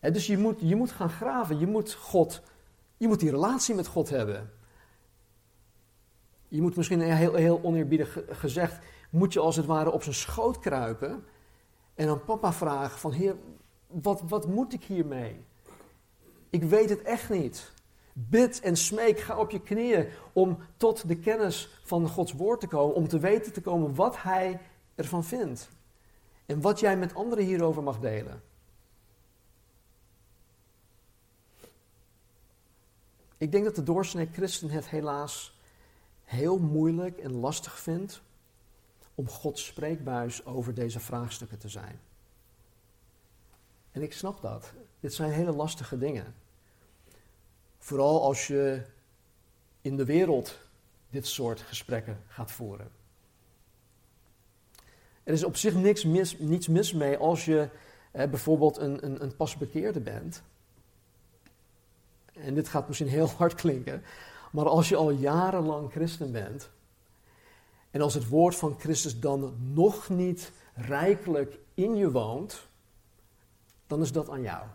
dus je moet, je moet gaan graven, je moet, God, je moet die relatie met God hebben. Je moet misschien heel, heel oneerbiedig gezegd, moet je als het ware op zijn schoot kruipen en dan papa vragen van, heer, wat, wat moet ik hiermee? Ik weet het echt niet. Bid en smeek, ga op je knieën om tot de kennis van Gods woord te komen, om te weten te komen wat Hij ervan vindt. En wat jij met anderen hierover mag delen. Ik denk dat de doorsnee christen het helaas heel moeilijk en lastig vindt om Gods spreekbuis over deze vraagstukken te zijn. En ik snap dat. Dit zijn hele lastige dingen. Vooral als je in de wereld dit soort gesprekken gaat voeren. Er is op zich niks mis, niets mis mee als je bijvoorbeeld een, een, een pasbekeerde bent. En dit gaat misschien heel hard klinken, maar als je al jarenlang christen bent en als het woord van Christus dan nog niet rijkelijk in je woont, dan is dat aan jou.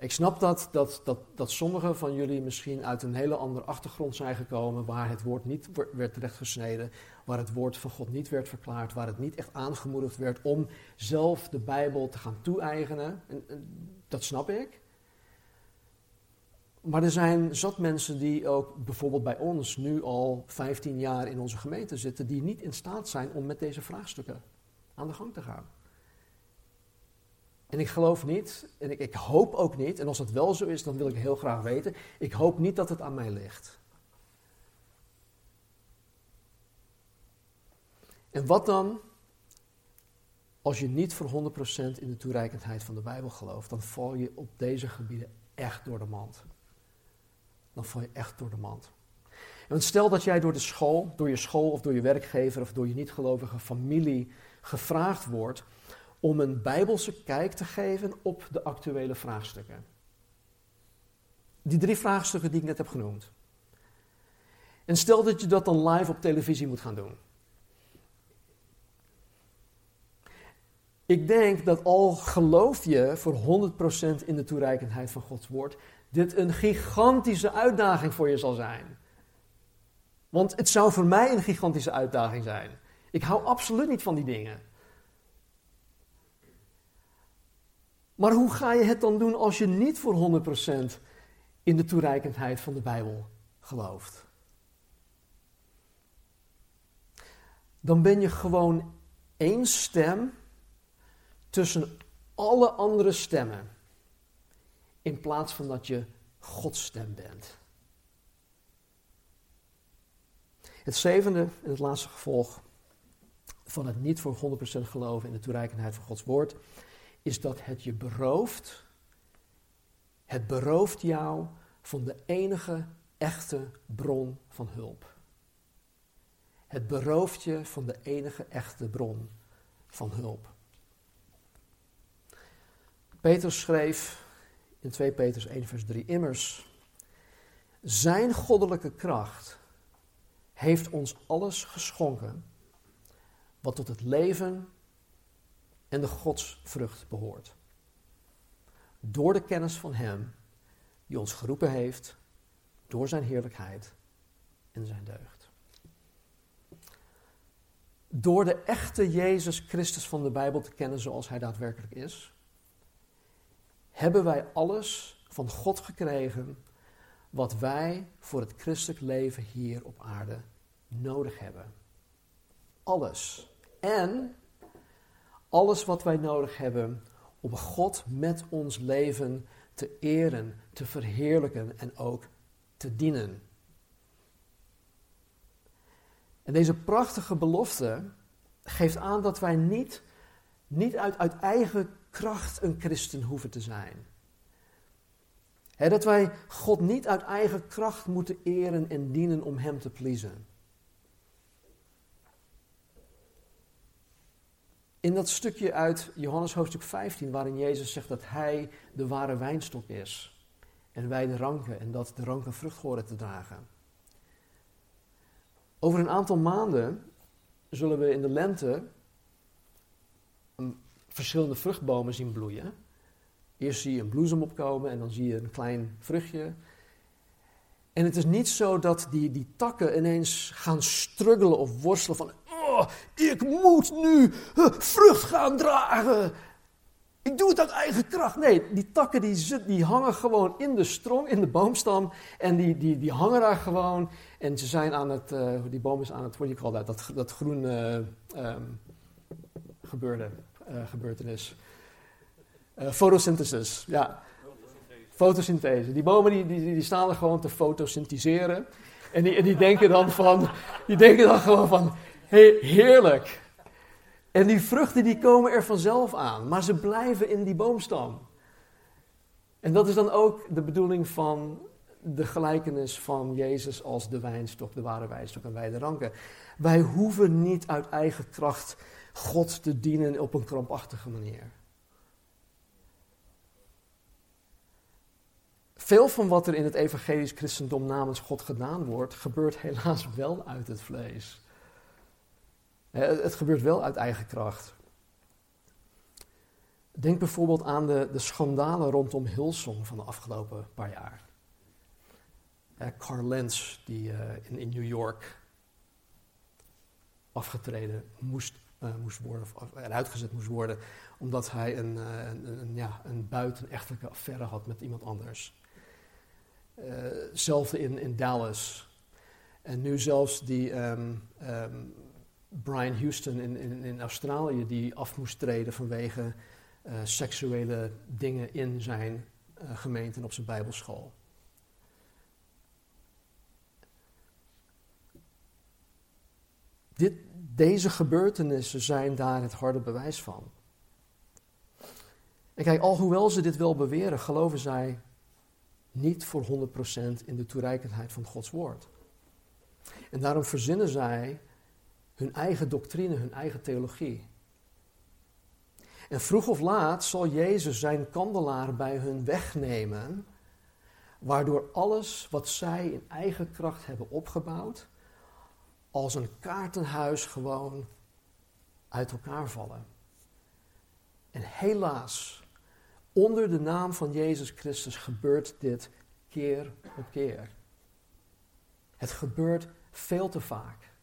Ik snap dat, dat, dat, dat sommigen van jullie misschien uit een hele andere achtergrond zijn gekomen, waar het woord niet werd terechtgesneden, waar het woord van God niet werd verklaard, waar het niet echt aangemoedigd werd om zelf de Bijbel te gaan toe-eigenen. En, dat snap ik. Maar er zijn zat mensen die ook bijvoorbeeld bij ons nu al 15 jaar in onze gemeente zitten, die niet in staat zijn om met deze vraagstukken aan de gang te gaan. En ik geloof niet, en ik, ik, hoop ook niet, en als dat wel zo is, dan wil ik heel graag weten, ik hoop niet dat het aan mij ligt. En wat dan als je niet voor 100% in de toereikendheid van de Bijbel gelooft, dan val je op deze gebieden echt door de mand. Dan val je echt door de mand. Want stel dat jij door de school, door je school of door je werkgever of door je niet-gelovige familie gevraagd wordt om een bijbelse kijk te geven op de actuele vraagstukken. Die drie vraagstukken die ik net heb genoemd. En stel dat je dat dan live op televisie moet gaan doen. Ik denk dat al geloof je voor 100% in de toereikendheid van Gods woord, dit een gigantische uitdaging voor je zal zijn. Want het zou voor mij een gigantische uitdaging zijn. Ik hou absoluut niet van die dingen. Maar hoe ga je het dan doen als je niet voor 100% in de toereikendheid van de Bijbel gelooft? Dan ben je gewoon één stem tussen alle andere stemmen. In plaats van dat je Gods stem bent. Het zevende en het laatste gevolg van het niet voor 100% geloven in de toereikendheid van Gods woord is dat het je berooft. Het berooft jou van de enige echte bron van hulp. Het berooft je van de enige echte bron van hulp. Petrus schreef in 2 Petrus 1 vers 3 immers, zijn goddelijke kracht heeft ons alles geschonken wat tot het leven en de godsvrucht behoort. Door de kennis van Hem die ons geroepen heeft, door Zijn heerlijkheid en Zijn deugd. Door de echte Jezus Christus van de Bijbel te kennen zoals Hij daadwerkelijk is, hebben wij alles van God gekregen wat wij voor het christelijk leven hier op aarde nodig hebben. Alles. En alles wat wij nodig hebben om God met ons leven te eren, te verheerlijken en ook te dienen. En deze prachtige belofte geeft aan dat wij niet, niet uit, eigen kracht een christen hoeven te zijn. dat wij God niet uit eigen kracht moeten eren en dienen om Hem te pleasen. In dat stukje uit Johannes hoofdstuk 15, waarin Jezus zegt dat Hij de ware wijnstok is en wij de ranken en dat de ranken vrucht horen te dragen. Over een aantal maanden zullen we in de lente verschillende vruchtbomen zien bloeien. Eerst zie je een bloesem opkomen en dan zie je een klein vruchtje. En het is niet zo dat die, die takken ineens gaan struggelen of worstelen van, ik moet nu vrucht gaan dragen. Ik doe het uit eigen kracht. Nee, die takken die, die hangen gewoon in de strong, in de boomstam. En die, die, die hangen daar gewoon. En ze zijn aan het, uh, die boom is aan het, wat je call dat, dat groen uh, um, gebeurde, uh, gebeurtenis. fotosynthesis, ja. Fotosynthese. Die bomen die, die, die staan er gewoon te fotosyntheseren. En die, en die denken dan van, die denken dan gewoon van, hey, heerlijk. En die vruchten die komen er vanzelf aan, maar ze blijven in die boomstam. En dat is dan ook de bedoeling van de gelijkenis van Jezus als de wijnstok, de ware wijnstok en wij de ranken. Wij hoeven niet uit eigen kracht God te dienen op een krampachtige manier. Veel van wat er in het evangelisch christendom namens God gedaan wordt, gebeurt helaas wel uit het vlees. Het gebeurt wel uit eigen kracht. Denk bijvoorbeeld aan de, de schandalen rondom Hillsong van de afgelopen paar jaar. Carl Lenz, die uh, in, New York afgetreden moest, uh, moest worden, of eruit gezet moest worden, omdat hij een, uh, een, een, ja, een buitenechtelijke affaire had met iemand anders. hetzelfde in, in Dallas. En nu zelfs die um, um, Brian Houston in, in, in, Australië, die af moest treden vanwege seksuele dingen in zijn gemeente en op zijn bijbelschool. Dit, deze gebeurtenissen zijn daar het harde bewijs van. En kijk, alhoewel ze dit wel beweren, geloven zij niet voor 100% in de toereikendheid van Gods woord. En daarom verzinnen zij hun eigen doctrine, hun eigen theologie. En vroeg of laat zal Jezus zijn kandelaar bij hun wegnemen, waardoor alles wat zij in eigen kracht hebben opgebouwd, als een kaartenhuis gewoon uit elkaar vallen. En helaas, onder de naam van Jezus Christus gebeurt dit keer op keer. Het gebeurt veel te vaak.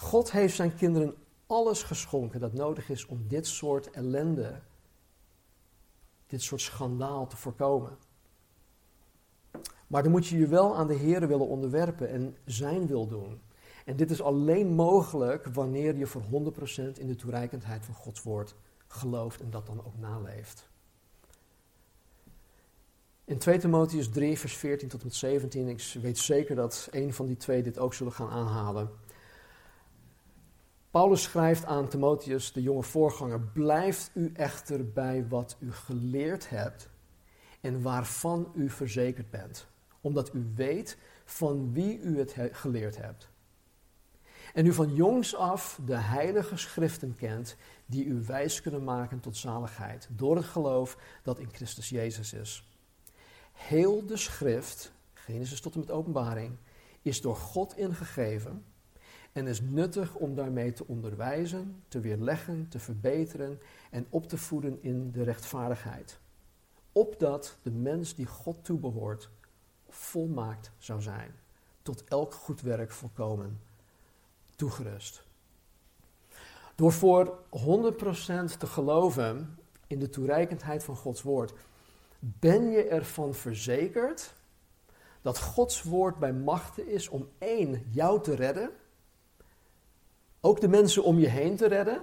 God heeft zijn kinderen alles geschonken dat nodig is om dit soort ellende, dit soort schandaal te voorkomen. Maar dan moet je je wel aan de Heer willen onderwerpen en zijn wil doen. En dit is alleen mogelijk wanneer je voor 100% in de toereikendheid van Gods woord gelooft en dat dan ook naleeft. In 2 Timotheus 3, vers 14 tot en met 17, ik weet zeker dat een van die twee dit ook zullen gaan aanhalen. Paulus schrijft aan Timotheus, de jonge voorganger, blijft u echter bij wat u geleerd hebt en waarvan u verzekerd bent omdat u weet van wie u het geleerd hebt. En u van jongs af de heilige schriften kent, die u wijs kunnen maken tot zaligheid, door het geloof dat in Christus Jezus is. Heel de schrift, Genesis tot en met openbaring, is door God ingegeven en is nuttig om daarmee te onderwijzen, te weerleggen, te verbeteren en op te voeden in de rechtvaardigheid. Opdat de mens die God toebehoort volmaakt zou zijn. Tot elk goed werk volkomen toegerust. Door voor 100% te geloven in de toereikendheid van Gods woord, ben je ervan verzekerd dat Gods woord bij machten is om één, jou te redden, ook de mensen om je heen te redden,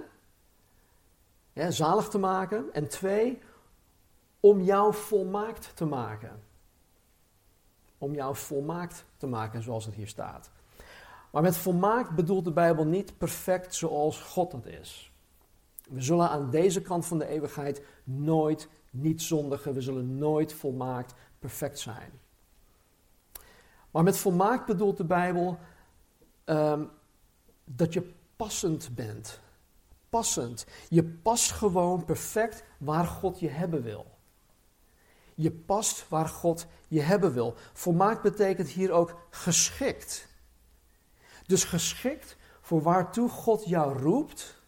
ja, zalig te maken, en twee, om jou volmaakt te maken om jou volmaakt te maken zoals het hier staat. Maar met volmaakt bedoelt de Bijbel niet perfect zoals God dat is. We zullen aan deze kant van de eeuwigheid nooit niet zondigen, we zullen nooit volmaakt perfect zijn. Maar met volmaakt bedoelt de Bijbel ehm, dat je passend bent. Passend. Je past gewoon perfect waar God je hebben wil. Je past waar God je hebben wil. Volmaakt betekent hier ook geschikt. Dus geschikt voor waartoe God jou roept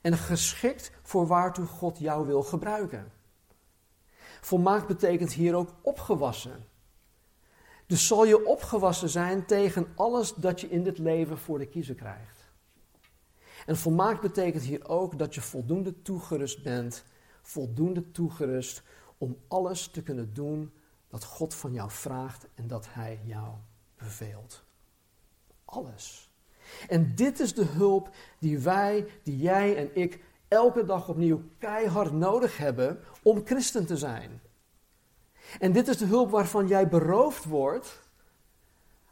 en geschikt voor waartoe God jou wil gebruiken. Volmaakt betekent hier ook opgewassen. Dus zal je opgewassen zijn tegen alles dat je in dit leven voor de kiezer krijgt. En volmaakt betekent hier ook dat je voldoende toegerust bent, voldoende toegerust om alles te kunnen doen dat God van jou vraagt en dat Hij jou beveelt. Alles. En dit is de hulp die wij, die jij en ik elke dag opnieuw keihard nodig hebben om christen te zijn. En dit is de hulp waarvan jij beroofd wordt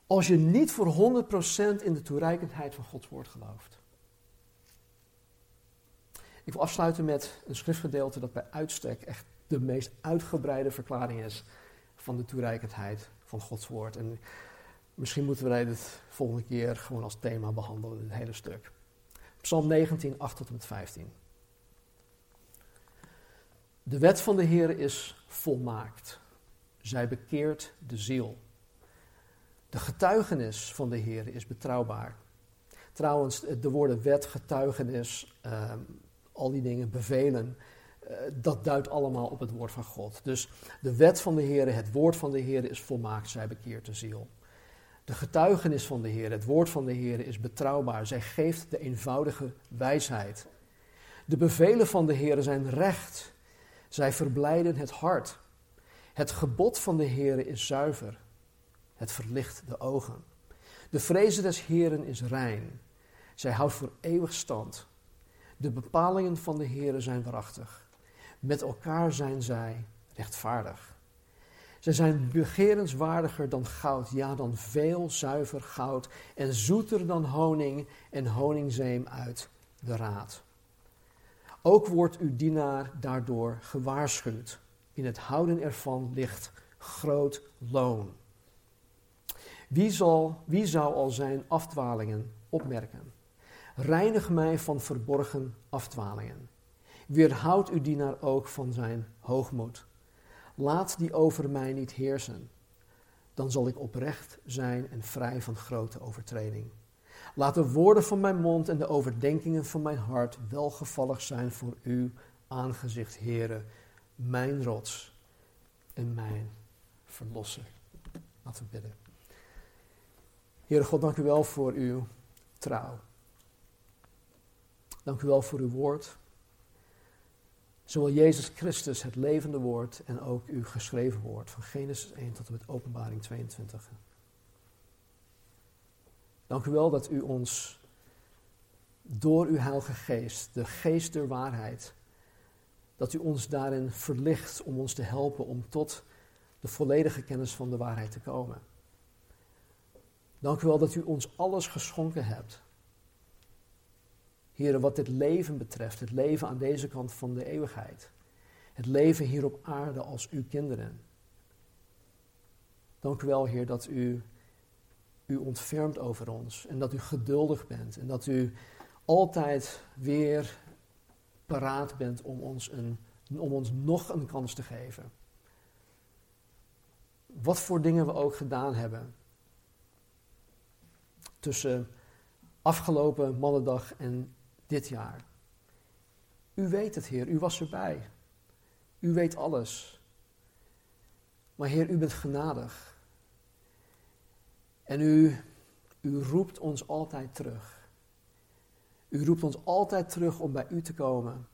als je niet voor 100% in de toereikendheid van Gods woord gelooft. Ik afsluiten met een schriftgedeelte dat bij uitstek echt de meest uitgebreide verklaring is van de toereikendheid van Gods woord. En misschien moeten wij dit volgende keer gewoon als thema behandelen, dit hele stuk. Psalm 19, 8 tot en met 15. De wet van de Heer is volmaakt. Zij bekeert de ziel. De getuigenis van de Heer is betrouwbaar. Trouwens, de woorden wet, getuigenis, uh, al die dingen, bevelen, uh, dat duidt allemaal op het woord van God. Dus de wet van de Heer, het woord van de Heer is volmaakt, zij bekeert de ziel. De getuigenis van de Heer, het woord van de Heer is betrouwbaar, zij geeft de eenvoudige wijsheid. De bevelen van de Heer zijn recht, zij verblijden het hart. Het gebod van de Heer is zuiver. Het verlicht de ogen. De vrezen des Heeren is rein. Zij houdt voor eeuwig stand. De bepalingen van de Heer zijn waarachtig. Met elkaar zijn zij rechtvaardig. Zij zijn begerenswaardiger dan goud, ja dan veel zuiver goud en zoeter dan honing en honingzeem uit de raad. Ook wordt uw dienaar daardoor gewaarschuwd. In het houden ervan ligt groot loon. Wie, zal, wie zou al zijn afdwalingen opmerken? Reinig mij van verborgen afdwalingen. Weerhoud uw dienaar ook van zijn hoogmoed. Laat die over mij niet heersen. Dan zal ik oprecht zijn en vrij van grote overtreding. Laat de woorden van mijn mond en de overdenkingen van mijn hart welgevallig zijn voor uw aangezicht, Heere, mijn rots en mijn verlosser. Laten we bidden. Heere God, dank u wel voor uw trouw. Dank u wel voor uw woord. Zowel Jezus Christus, het levende woord, en ook uw geschreven woord, van Genesis 1 tot en met Openbaring 22. Dank u wel dat u ons door uw Heilige Geest, de geest der waarheid, dat u ons daarin verlicht om ons te helpen om tot de volledige kennis van de waarheid te komen. Dank u wel dat u ons alles geschonken hebt. Heren, wat dit leven betreft, het leven aan deze kant van de eeuwigheid. Het leven hier op aarde als uw kinderen. Dank u wel, Heer, dat u u ontfermt over ons en dat u geduldig bent en dat u altijd weer paraat bent om ons, een, om ons nog een kans te geven. Wat voor dingen we ook gedaan hebben tussen afgelopen mannendag en dit jaar. U weet het, Heer, u was erbij. U weet alles. Maar Heer, u bent genadig. En u, u roept ons altijd terug. U roept ons altijd terug om bij u te komen.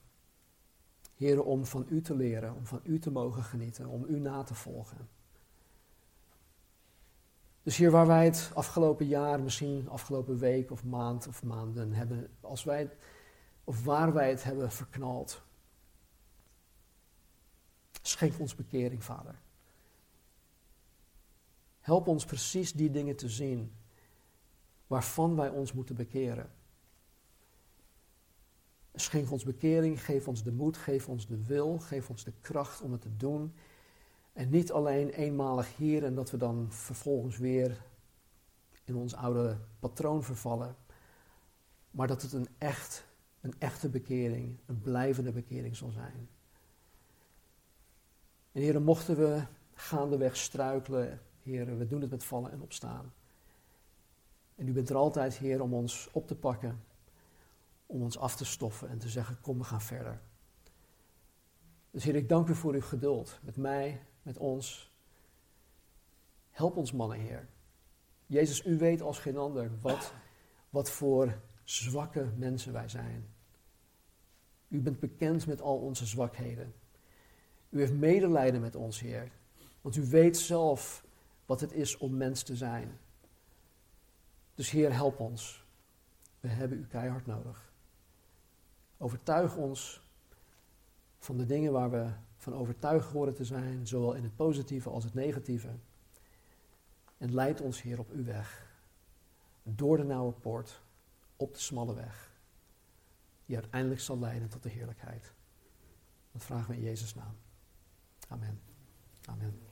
Heren, om van u te leren, om van u te mogen genieten, om u na te volgen. Dus hier waar wij het afgelopen jaar, misschien afgelopen week of maand of maanden hebben, als wij, of waar wij het hebben verknald. Schenk ons bekering, Vader. Help ons precies die dingen te zien waarvan wij ons moeten bekeren. Schenk ons bekering, geef ons de moed, geef ons de wil, geef ons de kracht om het te doen. En niet alleen eenmalig hier en dat we dan vervolgens weer in ons oude patroon vervallen, maar dat het een, echt, een echte bekering, een blijvende bekering zal zijn. En heren, mochten we gaandeweg struikelen, heren, we doen het met vallen en opstaan. En u bent er altijd, Heer, om ons op te pakken, om ons af te stoffen en te zeggen, kom, we gaan verder. Dus Heer, ik dank u voor uw geduld met mij, met ons. Help ons mannen, Heer. Jezus, u weet als geen ander wat, wat voor zwakke mensen wij zijn. U bent bekend met al onze zwakheden. U heeft medelijden met ons, Heer. Want u weet zelf wat het is om mens te zijn. Dus Heer, help ons. We hebben u keihard nodig. Overtuig ons van de dingen waar we van overtuigd worden te zijn, zowel in het positieve als het negatieve. En leid ons, Heer, op uw weg. Door de nauwe poort, op de smalle weg. Die uiteindelijk zal leiden tot de heerlijkheid. Dat vragen we in Jezus' naam. Amen. Amen.